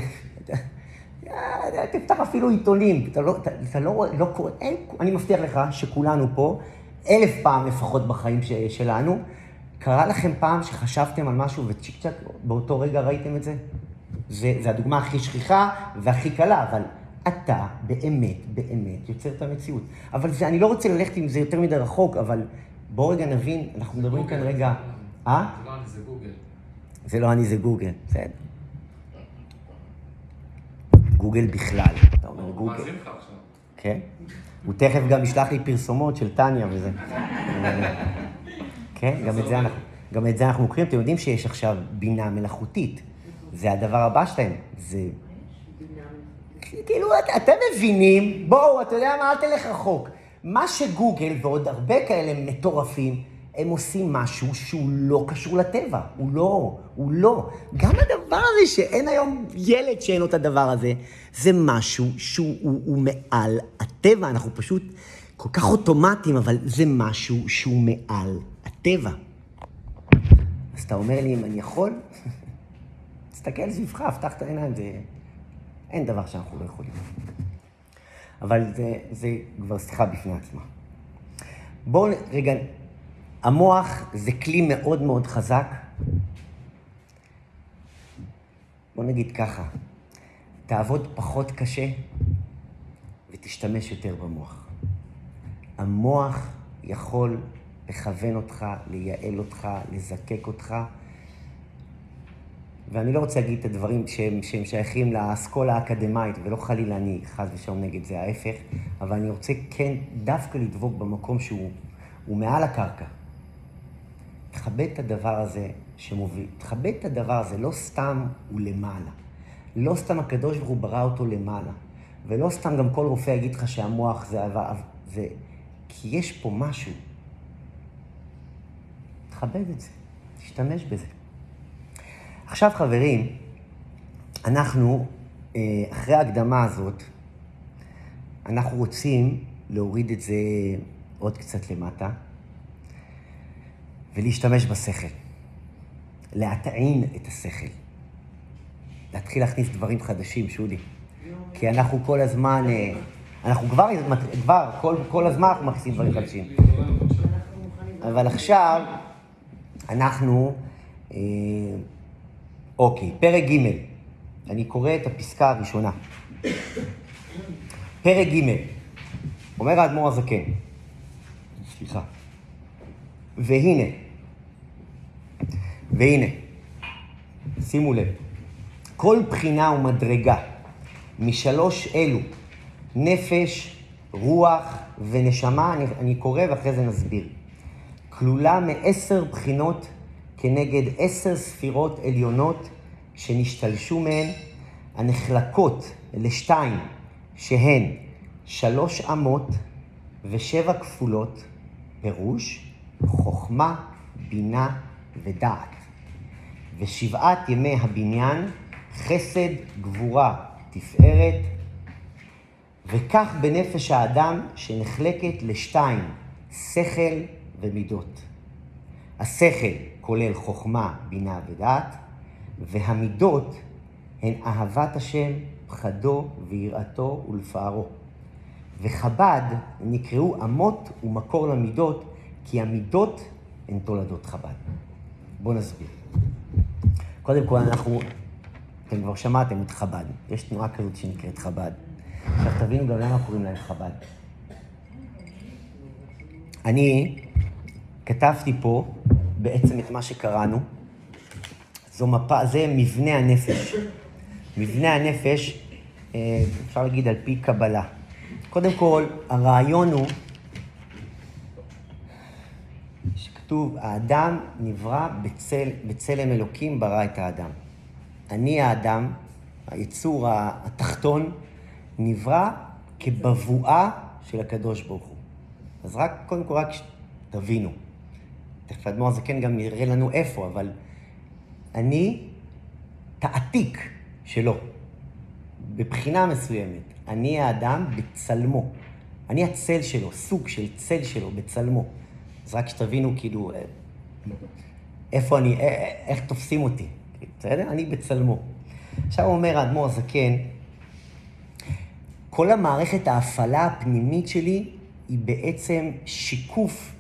אה, תפתח אפילו עיתונים, אתה לא, אתה, אתה לא, לא קורא, אין, אני מבטיח לך שכולנו פה, אלף פעם לפחות בחיים ש, שלנו, קרה לכם פעם שחשבתם על משהו וצ'יק צ'אק באותו רגע ראיתם את זה? זה, זה הדוגמה הכי שכיחה והכי קלה, אבל אתה באמת, באמת יוצר את המציאות. אבל זה, אני לא רוצה ללכת עם זה יותר מדי רחוק, אבל בואו רגע נבין, אנחנו מדברים כאן רגע... אה? זה לא אני, זה גוגל. זה לא אני, זה גוגל, בסדר. גוגל בכלל, אתה אומר הוא גוגל. מאזין לך עכשיו. כן? הוא תכף גם ישלח לי פרסומות של טניה וזה. כן, גם את זה אנחנו, גם את זה אנחנו מכירים. אתם יודעים שיש עכשיו בינה מלאכותית. זה הדבר הבא שלהם. זה... כאילו, את- אתם מבינים, בואו, אתה יודע מה, אל תלך רחוק. מה שגוגל ועוד הרבה כאלה מטורפים, הם עושים משהו שהוא לא קשור לטבע. הוא לא, הוא לא. גם הדבר הזה שאין היום ילד שאין לו את הדבר הזה, זה משהו שהוא הוא, הוא מעל הטבע. אנחנו פשוט כל כך אוטומטיים, אבל זה משהו שהוא מעל הטבע. אז אתה אומר לי אם אני יכול? תסתכל סביבך, פתח את העיניים, זה... אין דבר שאנחנו לא יכולים. אבל זה, זה כבר שיחה בפני עצמה. בואו רגע, המוח זה כלי מאוד מאוד חזק. בוא נגיד ככה, תעבוד פחות קשה ותשתמש יותר במוח. המוח יכול לכוון אותך, לייעל אותך, לזקק אותך, ואני לא רוצה להגיד את הדברים שהם, שהם שייכים לאסכולה האקדמית, ולא חלילה אני חס ושלום נגד זה, ההפך, אבל אני רוצה כן דווקא לדבוק במקום שהוא הוא מעל הקרקע. תכבד את הדבר הזה שמוביל, תכבד את הדבר הזה, לא סתם הוא למעלה. לא סתם הקדוש ברוך הוא ברא אותו למעלה. ולא סתם גם כל רופא יגיד לך שהמוח זה... עבר- זה כי יש פה משהו. תכבד את זה, תשתמש בזה. עכשיו חברים, אנחנו, אה, אחרי ההקדמה הזאת, אנחנו רוצים להוריד את זה עוד קצת למטה ולהשתמש בשכל. להטעין את השכל. להתחיל להכניס דברים חדשים, שולי. כי אנחנו כל הזמן, אה, אנחנו כבר, כבר כל, כל הזמן אנחנו מכניסים דברים חדשים. אבל עכשיו אנחנו, אה, אוקיי, פרק ג', אני קורא את הפסקה הראשונה. פרק ג', אומר האדמו"ר הזקן, סליחה, והנה, והנה, שימו לב, כל בחינה ומדרגה משלוש אלו, נפש, רוח ונשמה, אני, אני קורא ואחרי זה נסביר. כלולה מעשר בחינות כנגד עשר ספירות עליונות שנשתלשו מהן, הנחלקות לשתיים, שהן שלוש אמות ושבע כפולות, פירוש, חוכמה, בינה ודעת. ושבעת ימי הבניין, חסד, גבורה, תפארת, וכך בנפש האדם שנחלקת לשתיים, שכל ומידות. השכל כולל חוכמה, בינה ודעת, והמידות הן אהבת השם, פחדו ויראתו ולפארו. וחב"ד נקראו אמות ומקור למידות, כי המידות הן תולדות חב"ד. בואו נסביר. קודם כל אנחנו, אתם כבר שמעתם את חב"ד, יש תנועה כזאת שנקראת חב"ד. עכשיו תבינו גם למה קוראים להם חב"ד. אני כתבתי פה בעצם את מה שקראנו. זו מפה, זה מבנה הנפש. מבנה הנפש, אה, אפשר להגיד על פי קבלה. קודם כל, הרעיון הוא שכתוב, האדם נברא בצל, בצלם אלוקים ברא את האדם. אני האדם, היצור התחתון, נברא כבבואה של הקדוש ברוך הוא. אז רק, קודם כל, רק תבינו. תכף האדמו"ר הזקן גם יראה לנו איפה, אבל אני תעתיק שלו, בבחינה מסוימת. אני האדם בצלמו. אני הצל שלו, סוג של צל שלו בצלמו. אז רק שתבינו, כאילו, אה, איפה אני, אה, איך תופסים אותי, בסדר? אני בצלמו. עכשיו אומר האדמו"ר הזקן, כל המערכת ההפעלה הפנימית שלי היא בעצם שיקוף.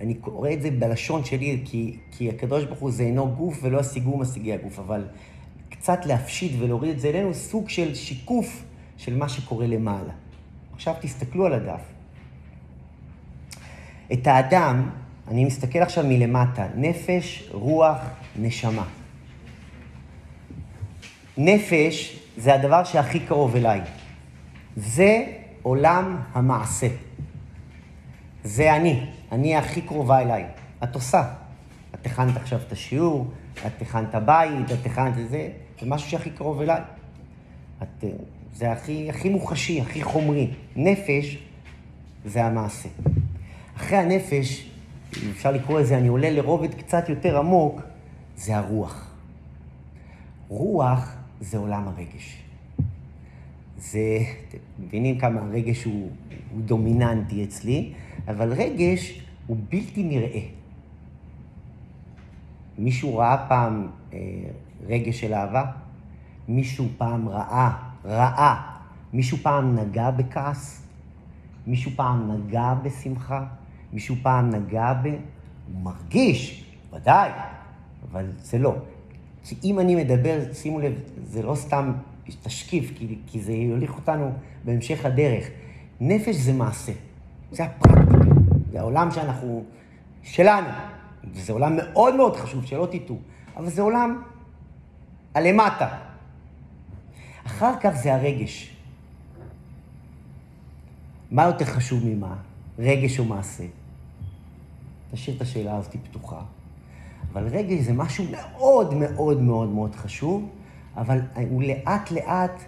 אני קורא את זה בלשון שלי, כי, כי הקדוש ברוך הוא זה אינו גוף ולא השיגו משיגי הגוף, אבל קצת להפשיט ולהוריד את זה אלינו, סוג של שיקוף של מה שקורה למעלה. עכשיו תסתכלו על הדף. את האדם, אני מסתכל עכשיו מלמטה, נפש, רוח, נשמה. נפש זה הדבר שהכי קרוב אליי. זה עולם המעשה. זה אני, אני הכי קרובה אליי. את עושה. את הכנת עכשיו את השיעור, את הכנת בית, את הכנת זה, זה משהו שהכי קרוב אליי. את, זה הכי, הכי מוחשי, הכי חומרי. נפש זה המעשה. אחרי הנפש, אפשר לקרוא לזה, אני עולה לרובד קצת יותר עמוק, זה הרוח. רוח זה עולם הרגש. זה, אתם מבינים כמה הרגש הוא, הוא דומיננטי אצלי, אבל רגש הוא בלתי נראה. מישהו ראה פעם אה, רגש של אהבה? מישהו פעם ראה, ראה, מישהו פעם נגע בכעס? מישהו פעם נגע בשמחה? מישהו פעם נגע ב... הוא מרגיש, ודאי, אבל זה לא. כי אם אני מדבר, שימו לב, זה לא סתם תשקיף, כי, כי זה יוליך אותנו בהמשך הדרך. נפש זה מעשה, זה הפרקטיקה, זה העולם שאנחנו, שלנו. וזה עולם מאוד מאוד חשוב, שלא תטעו, אבל זה עולם הלמטה. אחר כך זה הרגש. מה יותר חשוב ממה? רגש או מעשה? תשאיר את השאלה הזאת פתוחה. אבל רגש זה משהו מאוד מאוד מאוד מאוד חשוב, אבל הוא לאט לאט,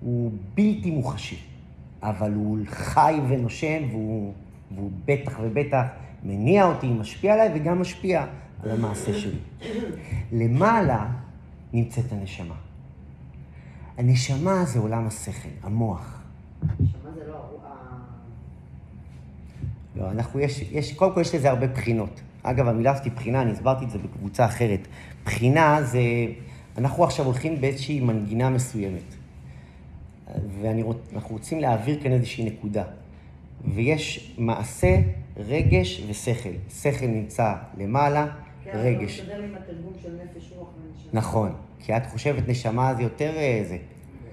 הוא בלתי מוחשי. אבל הוא חי ונושם, והוא, והוא בטח ובטח מניע אותי, משפיע עליי וגם משפיע על המעשה שלי. למעלה נמצאת הנשמה. הנשמה זה עולם השכל, המוח. הנשמה זה לא... לא, אנחנו, יש, יש, קודם כל יש לזה הרבה בחינות. אגב, המילה הזאת בחינה, אני הסברתי את זה בקבוצה אחרת. בחינה זה, אנחנו עכשיו הולכים באיזושהי מנגינה מסוימת. ואנחנו רוצים להעביר כאן איזושהי נקודה. ויש מעשה, רגש ושכל. שכל נמצא למעלה, רגש. זה מסתדר עם התרגום של נפש רוח ונשמה. נכון, כי את חושבת נשמה זה יותר אה, זה.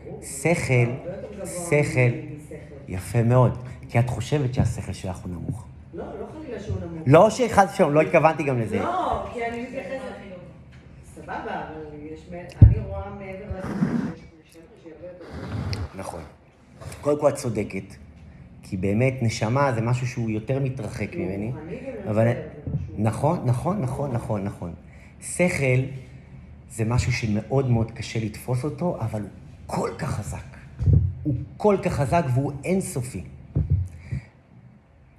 ברור. שכל, שכל. יפה מאוד. כי את חושבת שהשכל שלך הוא נמוך. לא, לא חלילה שהוא נמוך. לא שחס ושלום, לא התכוונתי גם לזה. לא, כי אני מתייחסת... סבבה, אבל יש... אני רואה מעבר לשכל שיש נשמה שהיא הרבה יותר... נכון. קודם כל את צודקת, כי באמת נשמה זה משהו שהוא יותר מתרחק ממני. אבל... נכון, נכון, נכון, נכון, נכון. שכל זה משהו שמאוד מאוד קשה לתפוס אותו, אבל הוא כל כך חזק. הוא כל כך חזק והוא אינסופי.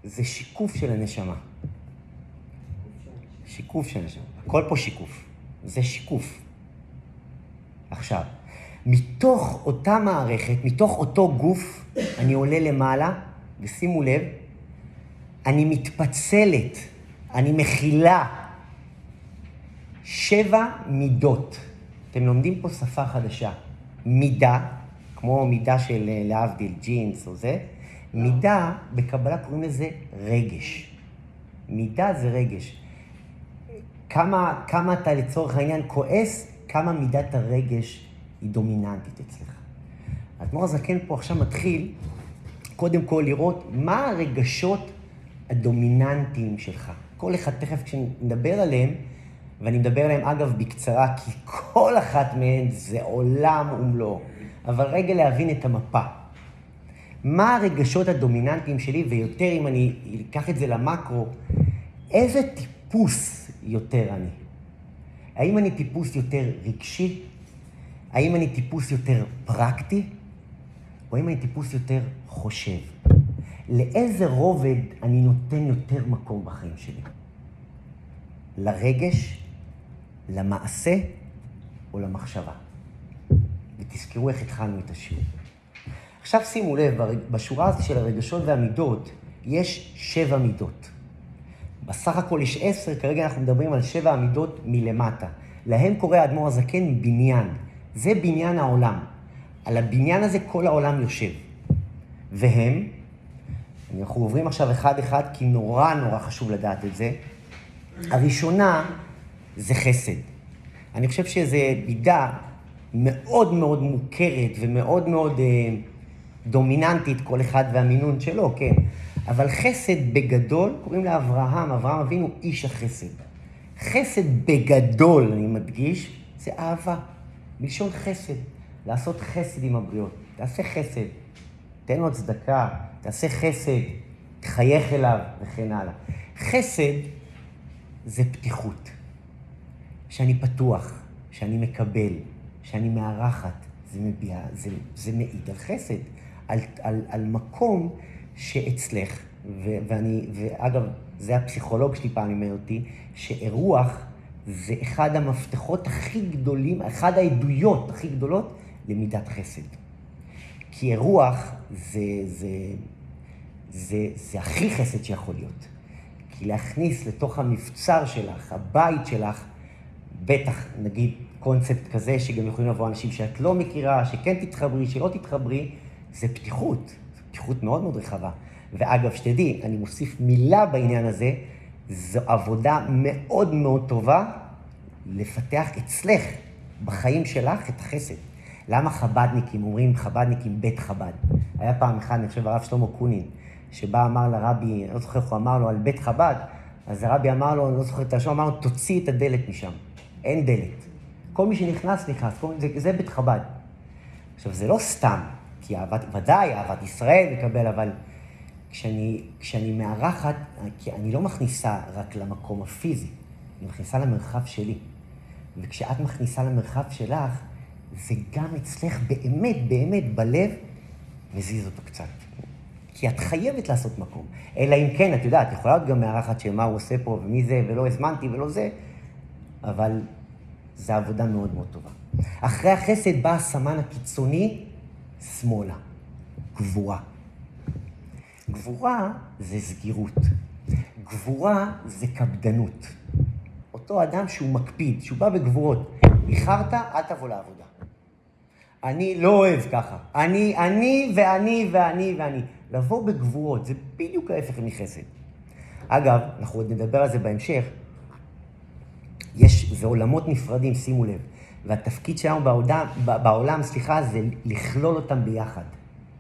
זה שיקוף של הנשמה. שיקוף של הנשמה. הכל פה שיקוף. זה שיקוף. עכשיו, מתוך אותה מערכת, מתוך אותו גוף, אני עולה למעלה, ושימו לב, אני מתפצלת, אני מכילה שבע מידות. אתם לומדים פה שפה חדשה. מידה, כמו מידה של אה, להבדיל ג'ינס או זה, מידה, בקבלה קוראים לזה רגש. מידה זה רגש. כמה, כמה אתה לצורך העניין כועס, כמה מידת הרגש היא דומיננטית אצלך. האדמו"ר הזקן פה עכשיו מתחיל קודם כל לראות מה הרגשות הדומיננטיים שלך. כל אחד, תכף כשנדבר עליהם, ואני מדבר עליהם אגב בקצרה, כי כל אחת מהן זה עולם ומלואו. אבל רגע להבין את המפה. מה הרגשות הדומיננטיים שלי, ויותר אם אני אקח את זה למקרו, איזה טיפוס יותר אני? האם אני טיפוס יותר רגשי? האם אני טיפוס יותר פרקטי? או האם אני טיפוס יותר חושב? לאיזה רובד אני נותן יותר מקום בחיים שלי? לרגש, למעשה או למחשבה? ותזכרו איך התחלנו את השיעור. עכשיו שימו לב, בשורה הזאת של הרגשות והמידות, יש שבע מידות. בסך הכל יש עשר, כרגע אנחנו מדברים על שבע המידות מלמטה. להם קורא האדמו"ר הזקן בניין. זה בניין העולם. על הבניין הזה כל העולם יושב. והם, אנחנו עוברים עכשיו אחד-אחד, כי נורא נורא חשוב לדעת את זה. הראשונה זה חסד. אני חושב שזו מידה מאוד מאוד מוכרת ומאוד מאוד אה, דומיננטית, כל אחד והמינון שלו, כן. אבל חסד בגדול, קוראים לאברהם, אברהם אבינו איש החסד. חסד בגדול, אני מדגיש, זה אהבה. מלשון חסד. לעשות חסד עם הבריות. תעשה חסד, תן לו צדקה, תעשה חסד, תחייך אליו וכן הלאה. חסד זה פתיחות. שאני פתוח, שאני מקבל, שאני מארחת, זה, מביע, זה, זה מעיד על חסד, על, על, על מקום שאצלך, ו, ואני, ואגב, זה הפסיכולוג שלי פעם לימד אותי, שאירוח זה אחד המפתחות הכי גדולים, אחד העדויות הכי גדולות למידת חסד. כי אירוח זה, זה, זה, זה הכי חסד שיכול להיות. כי להכניס לתוך המבצר שלך, הבית שלך, בטח, נגיד, קונספט כזה, שגם יכולים לבוא אנשים שאת לא מכירה, שכן תתחברי, שלא תתחברי, זה פתיחות. זו פתיחות מאוד מאוד רחבה. ואגב, שתדעי, אני מוסיף מילה בעניין הזה, זו עבודה מאוד מאוד טובה לפתח אצלך, בחיים שלך, את החסד. למה חבדניקים, אומרים חבדניקים בית חב"ד? היה פעם אחד, אני חושב, הרב שלמה קונין, שבא אמר לרבי, אני לא זוכר איך הוא אמר לו, על בית חב"ד, אז הרבי אמר לו, אני לא זוכר את השם, אמר לו, תוציא את הדלת משם. אין דלת. כל מי שנכנס, נכנס. כל, זה, זה בית חב"ד. עכשיו, זה לא סתם, כי אהבת, ודאי, אהבת ישראל מקבל, אבל כשאני, כשאני מארחת, כי אני לא מכניסה רק למקום הפיזי, אני מכניסה למרחב שלי. וכשאת מכניסה למרחב שלך, זה גם אצלך באמת, באמת, בלב, מזיז אותו קצת. כי את חייבת לעשות מקום. אלא אם כן, את יודעת, יכולה להיות גם מארחת של מה הוא עושה פה, ומי זה, ולא הזמנתי, ולא זה, אבל זו עבודה מאוד מאוד טובה. אחרי החסד בא הסמן הקיצוני, שמאלה. גבורה. גבורה זה סגירות. גבורה זה קפדנות. אותו אדם שהוא מקפיד, שהוא בא בגבורות. איחרת, אל תבוא לעבודה. אני לא אוהב ככה. אני, אני ואני ואני ואני. לבוא בגבורות, זה בדיוק ההפך מחסד. אגב, אנחנו עוד נדבר על זה בהמשך, יש, זה עולמות נפרדים, שימו לב. והתפקיד שלנו בעולם, בעולם, סליחה, זה לכלול אותם ביחד.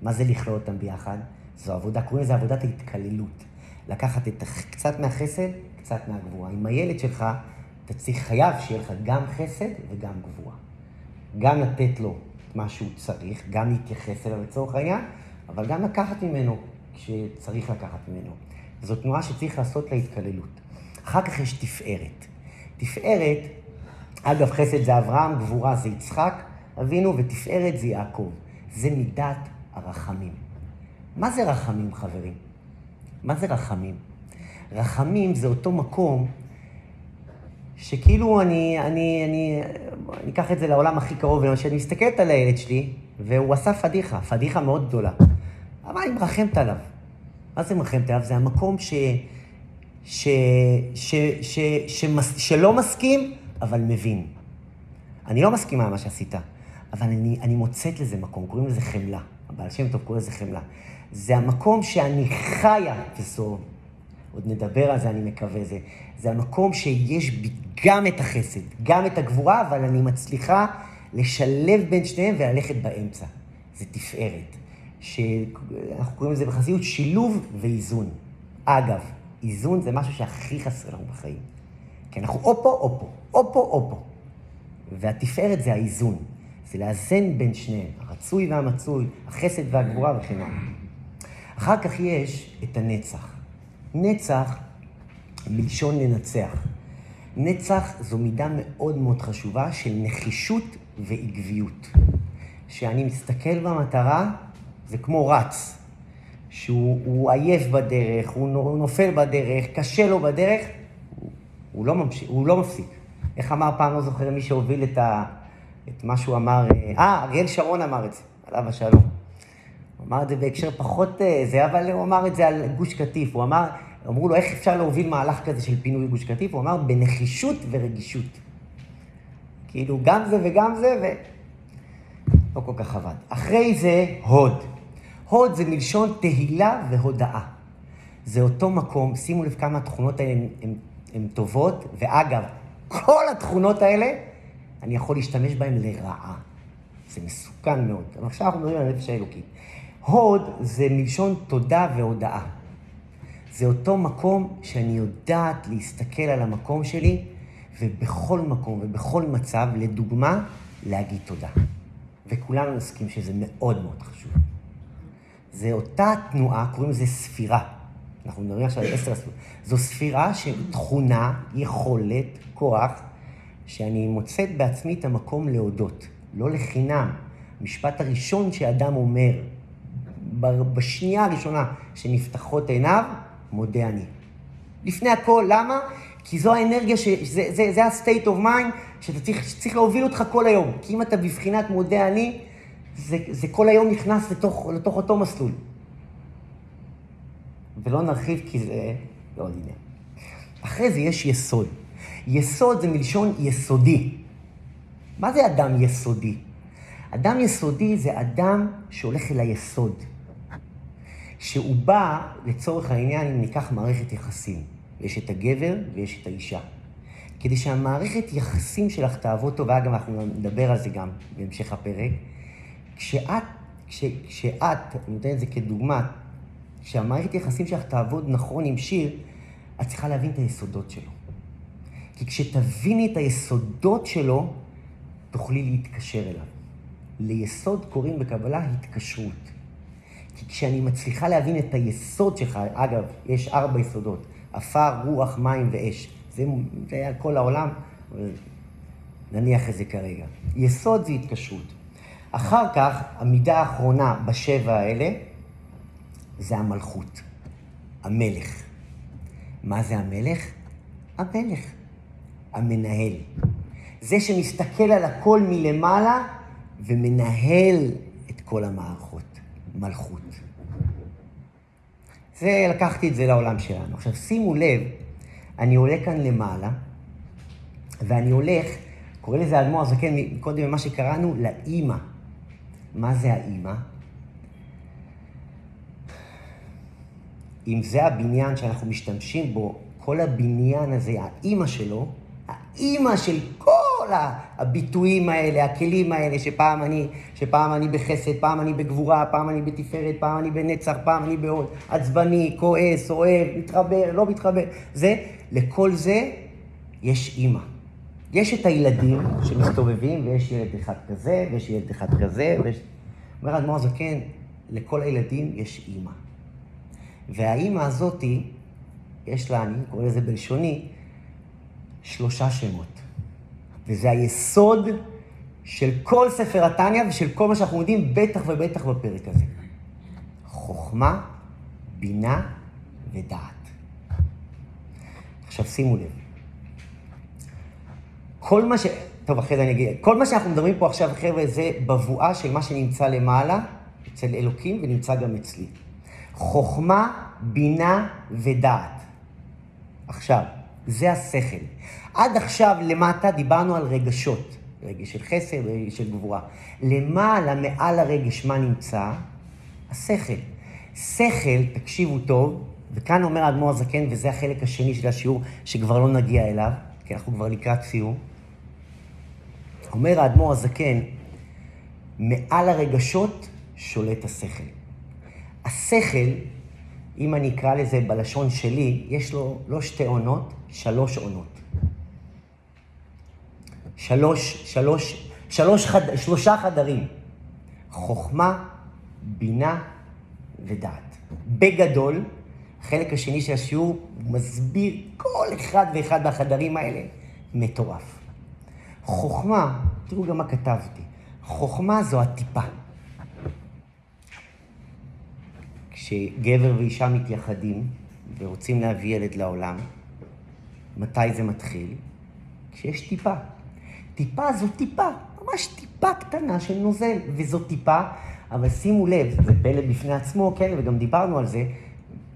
מה זה לכלול אותם ביחד? זו עבודה, קוראים לזה עבודת ההתקללות. לקחת את קצת מהחסד, קצת מהגבורה. עם הילד שלך, אתה צריך, חייב שיהיה לך גם חסד וגם גבורה. גם לתת לו מה שהוא צריך, גם להתייחס אליו לצורך העניין, אבל גם לקחת ממנו כשצריך לקחת ממנו. זו תנועה שצריך לעשות לה התקללות. אחר כך יש תפארת. תפארת, אגב, חסד זה אברהם, גבורה זה יצחק, אבינו, ותפארת זה יעקב. זה מידת הרחמים. מה זה רחמים, חברים? מה זה רחמים? רחמים זה אותו מקום שכאילו אני, אני, אני, אני אקח את זה לעולם הכי קרוב, כשאני מסתכלת על הילד שלי, והוא עשה פדיחה, פדיחה מאוד גדולה. אבל אני מרחמת עליו. מה זה מרחמת עליו? זה המקום ש... ש... ש... ש... ש... ש... שלא מסכים, אבל מבין. אני לא מסכימה עם מה שעשית, אבל אני, אני מוצאת לזה מקום, קוראים לזה חמלה. הבעל שם טוב קורא לזה חמלה. זה המקום שאני חיה, וזו, עוד נדבר על זה, אני מקווה, זה, זה המקום שיש בי גם את החסד, גם את הגבורה, אבל אני מצליחה לשלב בין שניהם וללכת באמצע. זה תפארת. שאנחנו קוראים לזה בחסידות שילוב ואיזון. אגב, איזון זה משהו שהכי חסר לנו בחיים. כי אנחנו או פה או פה, או פה או פה. והתפארת זה האיזון. זה לאזן בין שניהם, הרצוי והמצוי, החסד והגבורה וכן הלאה. אחר כך יש את הנצח. נצח, מלשון לנצח. נצח זו מידה מאוד מאוד חשובה של נחישות ועקביות. שאני מסתכל במטרה, זה כמו רץ. שהוא עייף בדרך, הוא נופל בדרך, קשה לו בדרך, הוא, לא, ממשיך, הוא לא מפסיק. איך אמר פעם, לא זוכר מי שהוביל את, ה, את מה שהוא אמר, אה, אריאל שרון אמר את זה, עליו השלום. אמר את זה בהקשר פחות אה, זה, אבל הוא אמר את זה על גוש קטיף. הוא אמר, אמרו לו, איך אפשר להוביל מהלך כזה של פינוי גוש קטיף? הוא אמר, בנחישות ורגישות. כאילו, גם זה וגם זה, ולא כל כך עבד. אחרי זה, הוד. הוד זה מלשון תהילה והודאה. זה אותו מקום, שימו לב כמה התכונות האלה הן טובות, ואגב, כל התכונות האלה, אני יכול להשתמש בהן לרעה. זה מסוכן מאוד. אבל עכשיו אנחנו מדברים על הנפש האלוקית. הוד זה מלשון תודה והודאה. זה אותו מקום שאני יודעת להסתכל על המקום שלי, ובכל מקום ובכל מצב, לדוגמה, להגיד תודה. וכולנו נסכים שזה מאוד מאוד חשוב. זה אותה תנועה, קוראים לזה ספירה. אנחנו מדברים עכשיו על עשר ספירות. זו ספירה של תכונה, יכולת, כוח, שאני מוצאת בעצמי את המקום להודות. לא לחינם. המשפט הראשון שאדם אומר, בשנייה הראשונה שנפתחות עיניו, מודה אני. לפני הכל, למה? כי זו האנרגיה, ש... זה, זה, זה ה-state of mind שאתה צריך, שצריך להוביל אותך כל היום. כי אם אתה בבחינת מודה אני, זה, זה כל היום נכנס לתוך, לתוך אותו מסלול. ולא נרחיב כי זה לא עניין. אחרי זה יש יסוד. יסוד זה מלשון יסודי. מה זה אדם יסודי? אדם יסודי זה אדם שהולך אל היסוד. שהוא בא, לצורך העניין, אם ניקח מערכת יחסים, יש את הגבר ויש את האישה. כדי שהמערכת יחסים שלך תעבוד טוב, ואגב, אנחנו נדבר על זה גם בהמשך הפרק, כשאת, כש, כשאת, אני נותן את זה כדוגמה, כשהמערכת יחסים שלך תעבוד נכון עם שיר, את צריכה להבין את היסודות שלו. כי כשתביני את היסודות שלו, תוכלי להתקשר אליו. ליסוד קוראים בקבלה התקשרות. כי כשאני מצליחה להבין את היסוד שלך, אגב, יש ארבע יסודות, עפר, רוח, מים ואש. זה, זה היה כל העולם, נניח את זה כרגע. יסוד זה התקשרות. אחר כך, המידה האחרונה בשבע האלה, זה המלכות, המלך. מה זה המלך? המלך, המנהל. זה שמסתכל על הכל מלמעלה ומנהל את כל המערכות. מלכות. זה, לקחתי את זה לעולם שלנו. עכשיו, שימו לב, אני עולה כאן למעלה, ואני הולך, קורא לזה האדמו"ר הזקן קודם ממה שקראנו, לאימא. מה זה האימא? אם זה הבניין שאנחנו משתמשים בו, כל הבניין הזה, האימא שלו, האימא של כל הביטויים האלה, הכלים האלה, שפעם אני, שפעם אני בחסד, פעם אני בגבורה, פעם אני בתפארת, פעם אני בנצח, פעם אני בעוד, עצבני, כועס, אוהב, מתחבר, לא מתחבר, זה, לכל זה יש אימא. יש את הילדים שמסתובבים, ויש ילד אחד כזה, ויש ילד אחד כזה, ויש... אומר האדמו"ר הזקן, לכל הילדים יש אימא. והאימא הזאתי, יש לה, אני קורא לזה בלשוני, שלושה שמות. וזה היסוד של כל ספר התניא ושל כל מה שאנחנו יודעים, בטח ובטח בפרק הזה. חוכמה, בינה ודעת. עכשיו שימו לב. כל מה ש... טוב, אחרי זה אני אגיד. כל מה שאנחנו מדברים פה עכשיו, חבר'ה, זה בבואה של מה שנמצא למעלה, אצל אלוקים, ונמצא גם אצלי. חוכמה, בינה ודעת. עכשיו, זה השכל. עד עכשיו למטה דיברנו על רגשות. רגש של חסד, רגש של גבורה. למעלה, מעל הרגש, מה נמצא? השכל. שכל, תקשיבו טוב, וכאן אומר האדמו"ר הזקן, וזה החלק השני של השיעור, שכבר לא נגיע אליו, כי אנחנו כבר לקראת סיום. אומר האדמו"ר הזקן, מעל הרגשות שולט השכל. השכל, אם אני אקרא לזה בלשון שלי, יש לו לא שתי עונות, שלוש עונות. שלוש, שלוש, שלוש חד, שלושה חדרים. חוכמה, בינה ודעת. בגדול, החלק השני של השיעור מסביר כל אחד ואחד מהחדרים האלה, מטורף. חוכמה, תראו גם מה כתבתי, חוכמה זו הטיפה. כשגבר ואישה מתייחדים ורוצים להביא ילד לעולם, מתי זה מתחיל? כשיש טיפה. טיפה זו טיפה, ממש טיפה קטנה של נוזל, וזו טיפה, אבל שימו לב, זה פלא בפני עצמו, כן, וגם דיברנו על זה,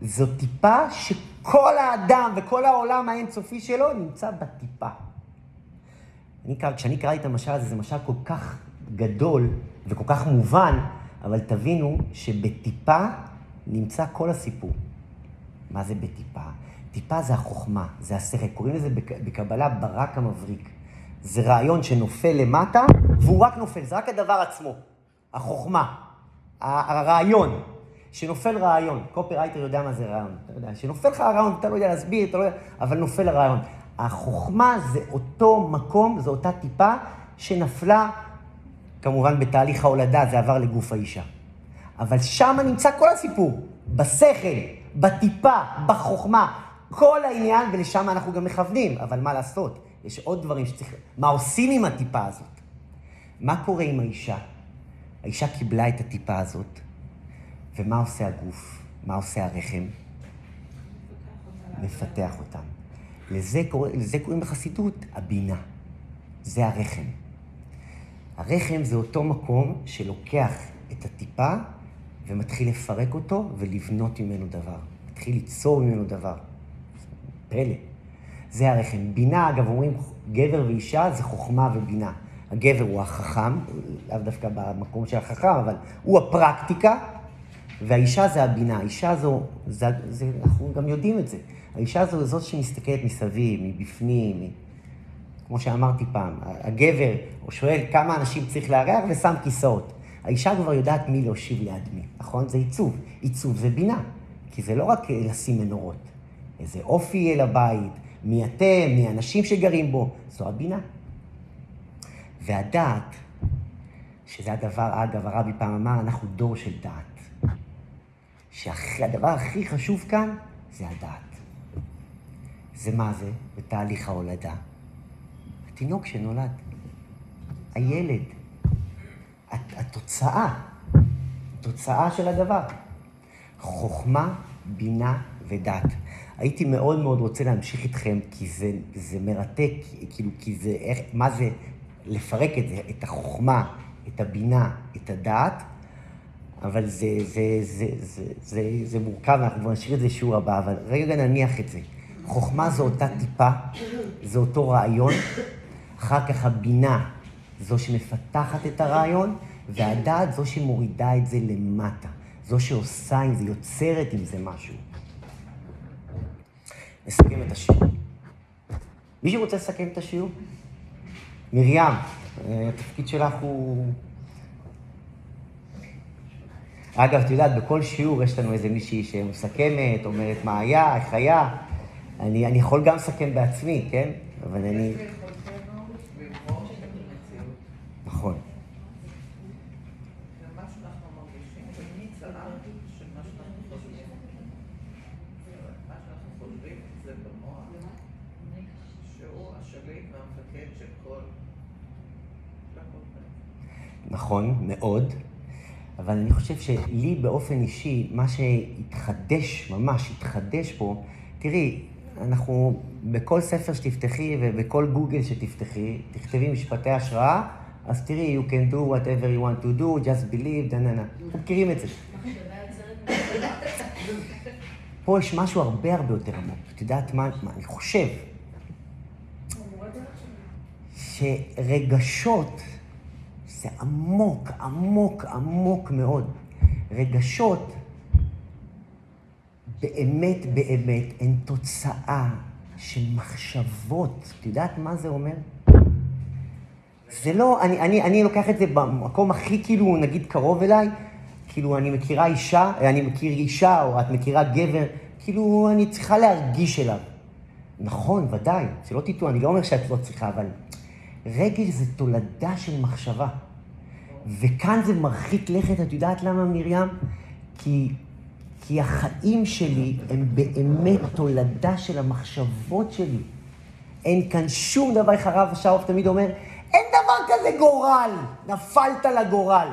זו טיפה שכל האדם וכל העולם האינסופי שלו נמצא בטיפה. אני, כשאני קראתי את המשל הזה, זה משל כל כך גדול וכל כך מובן, אבל תבינו שבטיפה נמצא כל הסיפור. מה זה בטיפה? טיפה זה החוכמה, זה השכל. קוראים לזה בקבלה ברק המבריק. זה רעיון שנופל למטה, והוא רק נופל, זה רק הדבר עצמו. החוכמה, הרעיון. שנופל רעיון, קופרייטר יודע מה זה רעיון, אתה יודע, שנופל לך הרעיון, אתה לא יודע להסביר, אתה לא יודע, אבל נופל הרעיון. החוכמה זה אותו מקום, זו אותה טיפה שנפלה, כמובן בתהליך ההולדה, זה עבר לגוף האישה. אבל שם נמצא כל הסיפור, בשכל, בטיפה, בחוכמה, כל העניין, ולשם אנחנו גם מכוונים, אבל מה לעשות? יש עוד דברים שצריך... מה עושים עם הטיפה הזאת? מה קורה עם האישה? האישה קיבלה את הטיפה הזאת, ומה עושה הגוף? מה עושה הרחם? מפתח אותם. לזה, קורא, לזה קוראים בחסידות הבינה. זה הרחם. הרחם זה אותו מקום שלוקח את הטיפה ומתחיל לפרק אותו ולבנות ממנו דבר. מתחיל ליצור ממנו דבר. פלא. זה הרחם. בינה, אגב, אומרים גבר ואישה זה חוכמה ובינה. הגבר הוא החכם, לאו דווקא במקום של החכם, אבל הוא הפרקטיקה, והאישה זה הבינה. האישה זו, זה, זה, אנחנו גם יודעים את זה. האישה זו זאת שמסתכלת מסביב, מבפנים. כמו שאמרתי פעם, הגבר, הוא שואל כמה אנשים צריך לארח ושם כיסאות. האישה כבר יודעת מי להושיב ליד מי, נכון? זה עיצוב. עיצוב זה בינה, כי זה לא רק לשים מנורות. איזה אופי אל הבית, מי אתם, מי האנשים שגרים בו, זו הבינה. והדעת, שזה הדבר, אגב, הרבי פעם אמר, אנחנו דור של דעת. שהדבר הכי חשוב כאן זה הדעת. זה מה זה? בתהליך ההולדה. התינוק שנולד, הילד, התוצאה, התוצאה של הדבר. חוכמה, בינה ודעת. הייתי מאוד מאוד רוצה להמשיך איתכם, כי זה, זה מרתק, כאילו, כי זה, איך, מה זה לפרק את זה, את החוכמה, את הבינה, את הדעת, אבל זה, זה, זה, זה, זה, זה מורכב, אנחנו כבר נשאיר את זה לשיעור הבא, אבל רגע נניח את זה. חוכמה זו אותה טיפה, זה אותו רעיון, אחר כך הבינה זו שמפתחת את הרעיון, והדעת זו שמורידה את זה למטה, זו שעושה עם זה, יוצרת עם זה משהו. נסכם את השיעור. מישהו רוצה לסכם את השיעור? מרים, התפקיד שלך הוא... אגב, את יודעת, בכל שיעור יש לנו איזה מישהי שמסכמת, אומרת מה היה, איך היה. אני, אני יכול גם לסכם בעצמי, כן? אבל אני... נכון. המפקד של כל... נכון, מאוד, אבל אני חושב שלי באופן אישי, מה שהתחדש, ממש התחדש פה, תראי, אנחנו, בכל ספר שתפתחי ובכל גוגל שתפתחי, תכתבי משפטי השראה, אז תראי, you can do whatever you want to do, just believe, נה נה נה. אנחנו מכירים את זה. פה יש משהו הרבה הרבה יותר עמוק. את יודעת מה, מה אני חושב? שרגשות זה עמוק, עמוק, עמוק מאוד. רגשות באמת באמת הן תוצאה של מחשבות. את יודעת מה זה אומר? זה לא, אני, אני, אני לוקח את זה במקום הכי כאילו, נגיד, קרוב אליי, כאילו, אני מכירה אישה, אני מכיר אישה, או את מכירה גבר, כאילו, אני צריכה להרגיש אליו. נכון, ודאי, שלא תטעו, אני לא אומר שאת לא צריכה, אבל רגש זה תולדה של מחשבה. וכאן זה מרחיק לכת, את יודעת למה, מרים? כי, כי החיים שלי הם באמת תולדה של המחשבות שלי. אין כאן שום דבר, איך הרב שרוף תמיד אומר, אין דבר כזה גורל, נפלת לגורל.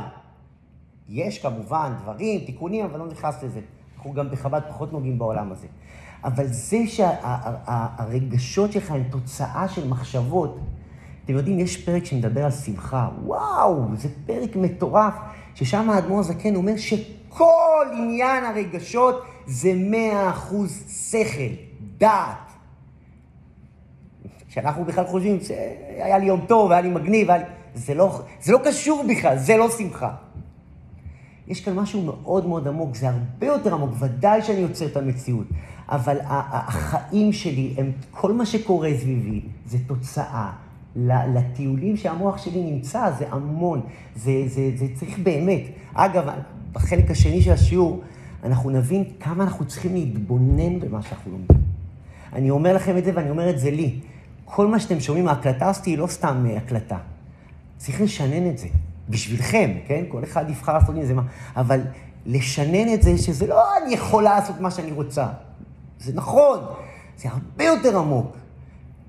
יש כמובן דברים, תיקונים, אבל לא נכנס לזה. אנחנו גם בחב"ד פחות נוגעים בעולם הזה. אבל זה שהרגשות שלך הם תוצאה של מחשבות. אתם יודעים, יש פרק שמדבר על שמחה. וואו, זה פרק מטורף, ששם האדמו"ר הזקן אומר שכל עניין הרגשות זה מאה אחוז שכל, דעת. שאנחנו בכלל חושבים שהיה לי יום טוב, היה לי מגניב, היה לי... זה, לא, זה לא קשור בכלל, זה לא שמחה. יש כאן משהו מאוד מאוד עמוק, זה הרבה יותר עמוק, ודאי שאני יוצר את המציאות, אבל החיים שלי, הם, כל מה שקורה סביבי, זה תוצאה. לטיולים שהמוח שלי נמצא, זה המון, זה, זה, זה צריך באמת. אגב, בחלק השני של השיעור, אנחנו נבין כמה אנחנו צריכים להתבונן במה שאנחנו לומדים. אני אומר לכם את זה ואני אומר את זה לי. כל מה שאתם שומעים, ההקלטה הזאת היא לא סתם אה, הקלטה. צריך לשנן את זה. בשבילכם, כן? כל אחד יבחר לעשות עם זה מה... אבל לשנן את זה, שזה לא אני יכולה לעשות מה שאני רוצה. זה נכון, זה הרבה יותר עמוק.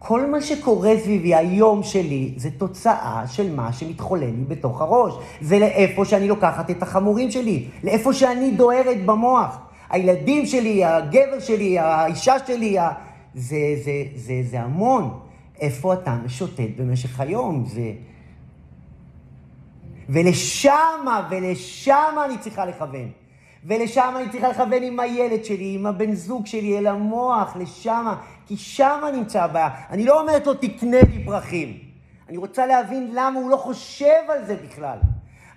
כל מה שקורה סביבי היום שלי, זה תוצאה של מה שמתחולל לי בתוך הראש. זה לאיפה שאני לוקחת את החמורים שלי, לאיפה שאני דוהרת במוח. הילדים שלי, הגבר שלי, האישה שלי, ה... זה, זה, זה, זה המון. איפה אתה משוטט במשך היום? זה... ולשמה, ולשמה אני צריכה לכוון. ולשם אני צריכה לכוון עם הילד שלי, עם הבן זוג שלי, אל המוח, לשם, כי שם נמצא הבעיה. אני לא אומרת לו, תקנה לי פרחים. אני רוצה להבין למה הוא לא חושב על זה בכלל.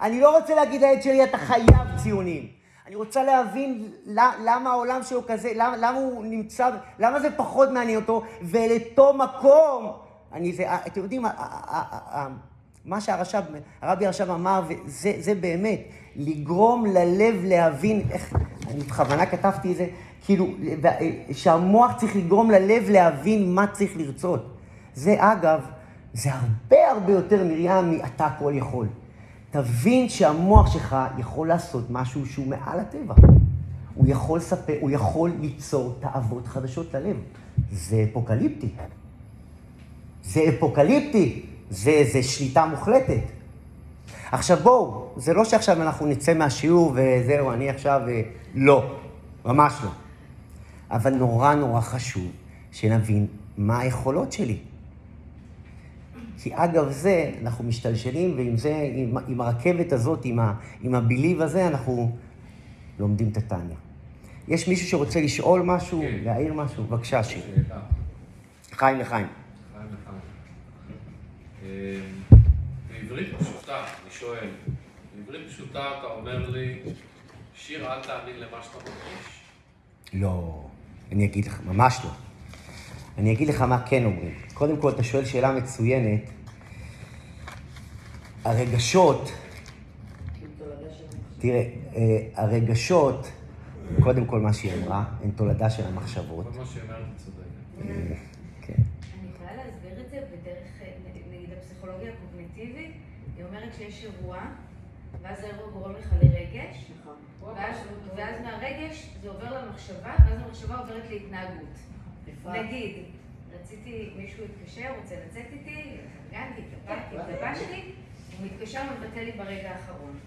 אני לא רוצה להגיד לילד שלי, אתה חייב ציונים. אני רוצה להבין למה העולם שלו כזה, למה, למה הוא נמצא, למה זה פחות מעניין אותו, ולאותו מקום, אני זה, אתם יודעים, מה שהרש"ב, הרבי הרש"ב אמר, וזה באמת, לגרום ללב להבין, איך, אני בכוונה כתבתי את זה, כאילו, שהמוח צריך לגרום ללב להבין מה צריך לרצות. זה אגב, זה הרבה הרבה יותר מרים מ"אתה הכל יכול". תבין שהמוח שלך יכול לעשות משהו שהוא מעל הטבע. הוא יכול לספר, הוא יכול ליצור תאוות חדשות ללב. זה אפוקליפטי. זה אפוקליפטי. זה, זה שליטה מוחלטת. עכשיו בואו, זה לא שעכשיו אנחנו נצא מהשיעור וזהו, אני עכשיו... אה, לא, ממש לא. אבל נורא נורא חשוב שנבין מה היכולות שלי. כי אגב זה, אנחנו משתלשלים, ועם זה, עם, עם הרכבת הזאת, עם, ה, עם הביליב הזה, אנחנו לומדים את הטניה. יש מישהו שרוצה לשאול משהו, כן. להעיר משהו? בבקשה, שיר. חיים לחיים. אה, בעברית פשוטה, אני שואל, בעברית פשוטה אתה אומר לי, שיר אל תאמין למה שאתה מרגיש? לא, אני אגיד לך, ממש לא. אני אגיד לך מה כן אומרים. קודם כל, אתה שואל שאלה מצוינת. הרגשות, תראה, אה, הרגשות, קודם כל מה שהיא אמרה, הן תולדה של המחשבות. כל מה שהיא אומרת, היא צודקת. אה, כן. אני יכולה להסביר את זה בדרך, נגיד הפסיכולוגיה הקוגניטיבית, אומרת שיש אירוע, ואז האירוע גורם לך לרגש, ואז, ואז מהרגש זה עובר למחשבה, ואז המחשבה עוברת להתנהגות. נגיד, רציתי, מישהו התקשר, רוצה לצאת איתי, התארגנתי, התלבשתי, התלבשתי, הוא מתקשר ומבטל לי ברגע האחרון.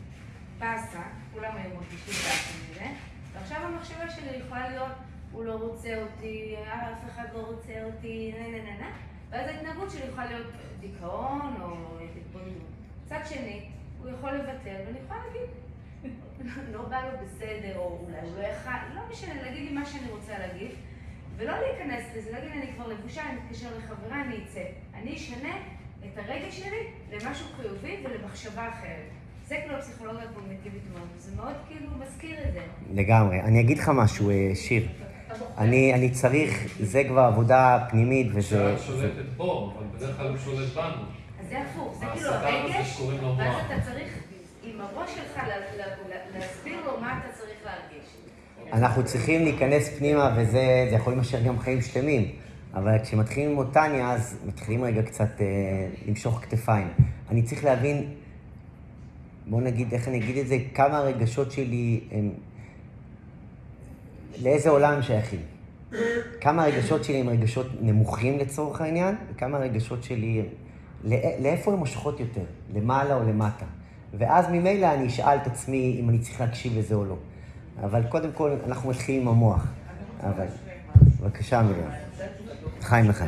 באסה, כולם היו מרגישים באסה מזה, ועכשיו המחשבה שלי יכולה להיות, הוא לא רוצה אותי, אף אחד לא רוצה אותי, נה נה נה נה, ואז ההתנהגות שלי יכולה להיות דיכאון או התבוננות. מצד שני, הוא יכול לבטל, ואני יכולה להגיד, לא בא לו בסדר, או אולי הוא לא יכל, לא משנה, להגיד לי מה שאני רוצה להגיד, ולא להיכנס לזה, להגיד, אני כבר לבושה, אני מתקשר לחברה, אני אצא. אני אשנה את הרגש שלי למשהו חיובי ולמחשבה אחרת. זה כאילו הפסיכולוגיה הקוגניטיבית מאוד, וזה מאוד כאילו מזכיר את זה. לגמרי. אני אגיד לך משהו, אה, שיר. אני, אני צריך, זה כבר עבודה פנימית וזה... שאת זה- שולטת בו, אבל בדרך כלל הוא שולט בנו. זה הפוך, זה כאילו הרגש, ואז. אתה צריך עם הראש שלך לה- לה- לה- להסביר לו מה אתה צריך להרגיש. אנחנו צריכים להיכנס פנימה, וזה זה יכול להימשך גם חיים שלמים. אבל כשמתחילים עם מוטניה, אז מתחילים רגע קצת אה, למשוך כתפיים. אני צריך להבין, בוא נגיד, איך אני אגיד את זה, כמה הרגשות שלי הם... לאיזה עולם הם שייכים. כמה הרגשות שלי הם רגשות נמוכים לצורך העניין, וכמה הרגשות שלי הם... לא- לאיפה הן מושכות יותר, למעלה או למטה. ואז ממילא אני אשאל את עצמי אם אני צריך להקשיב לזה או לא. אבל קודם כל, אנחנו מתחילים עם המוח. אבל... בבקשה, מרים. חיים לך.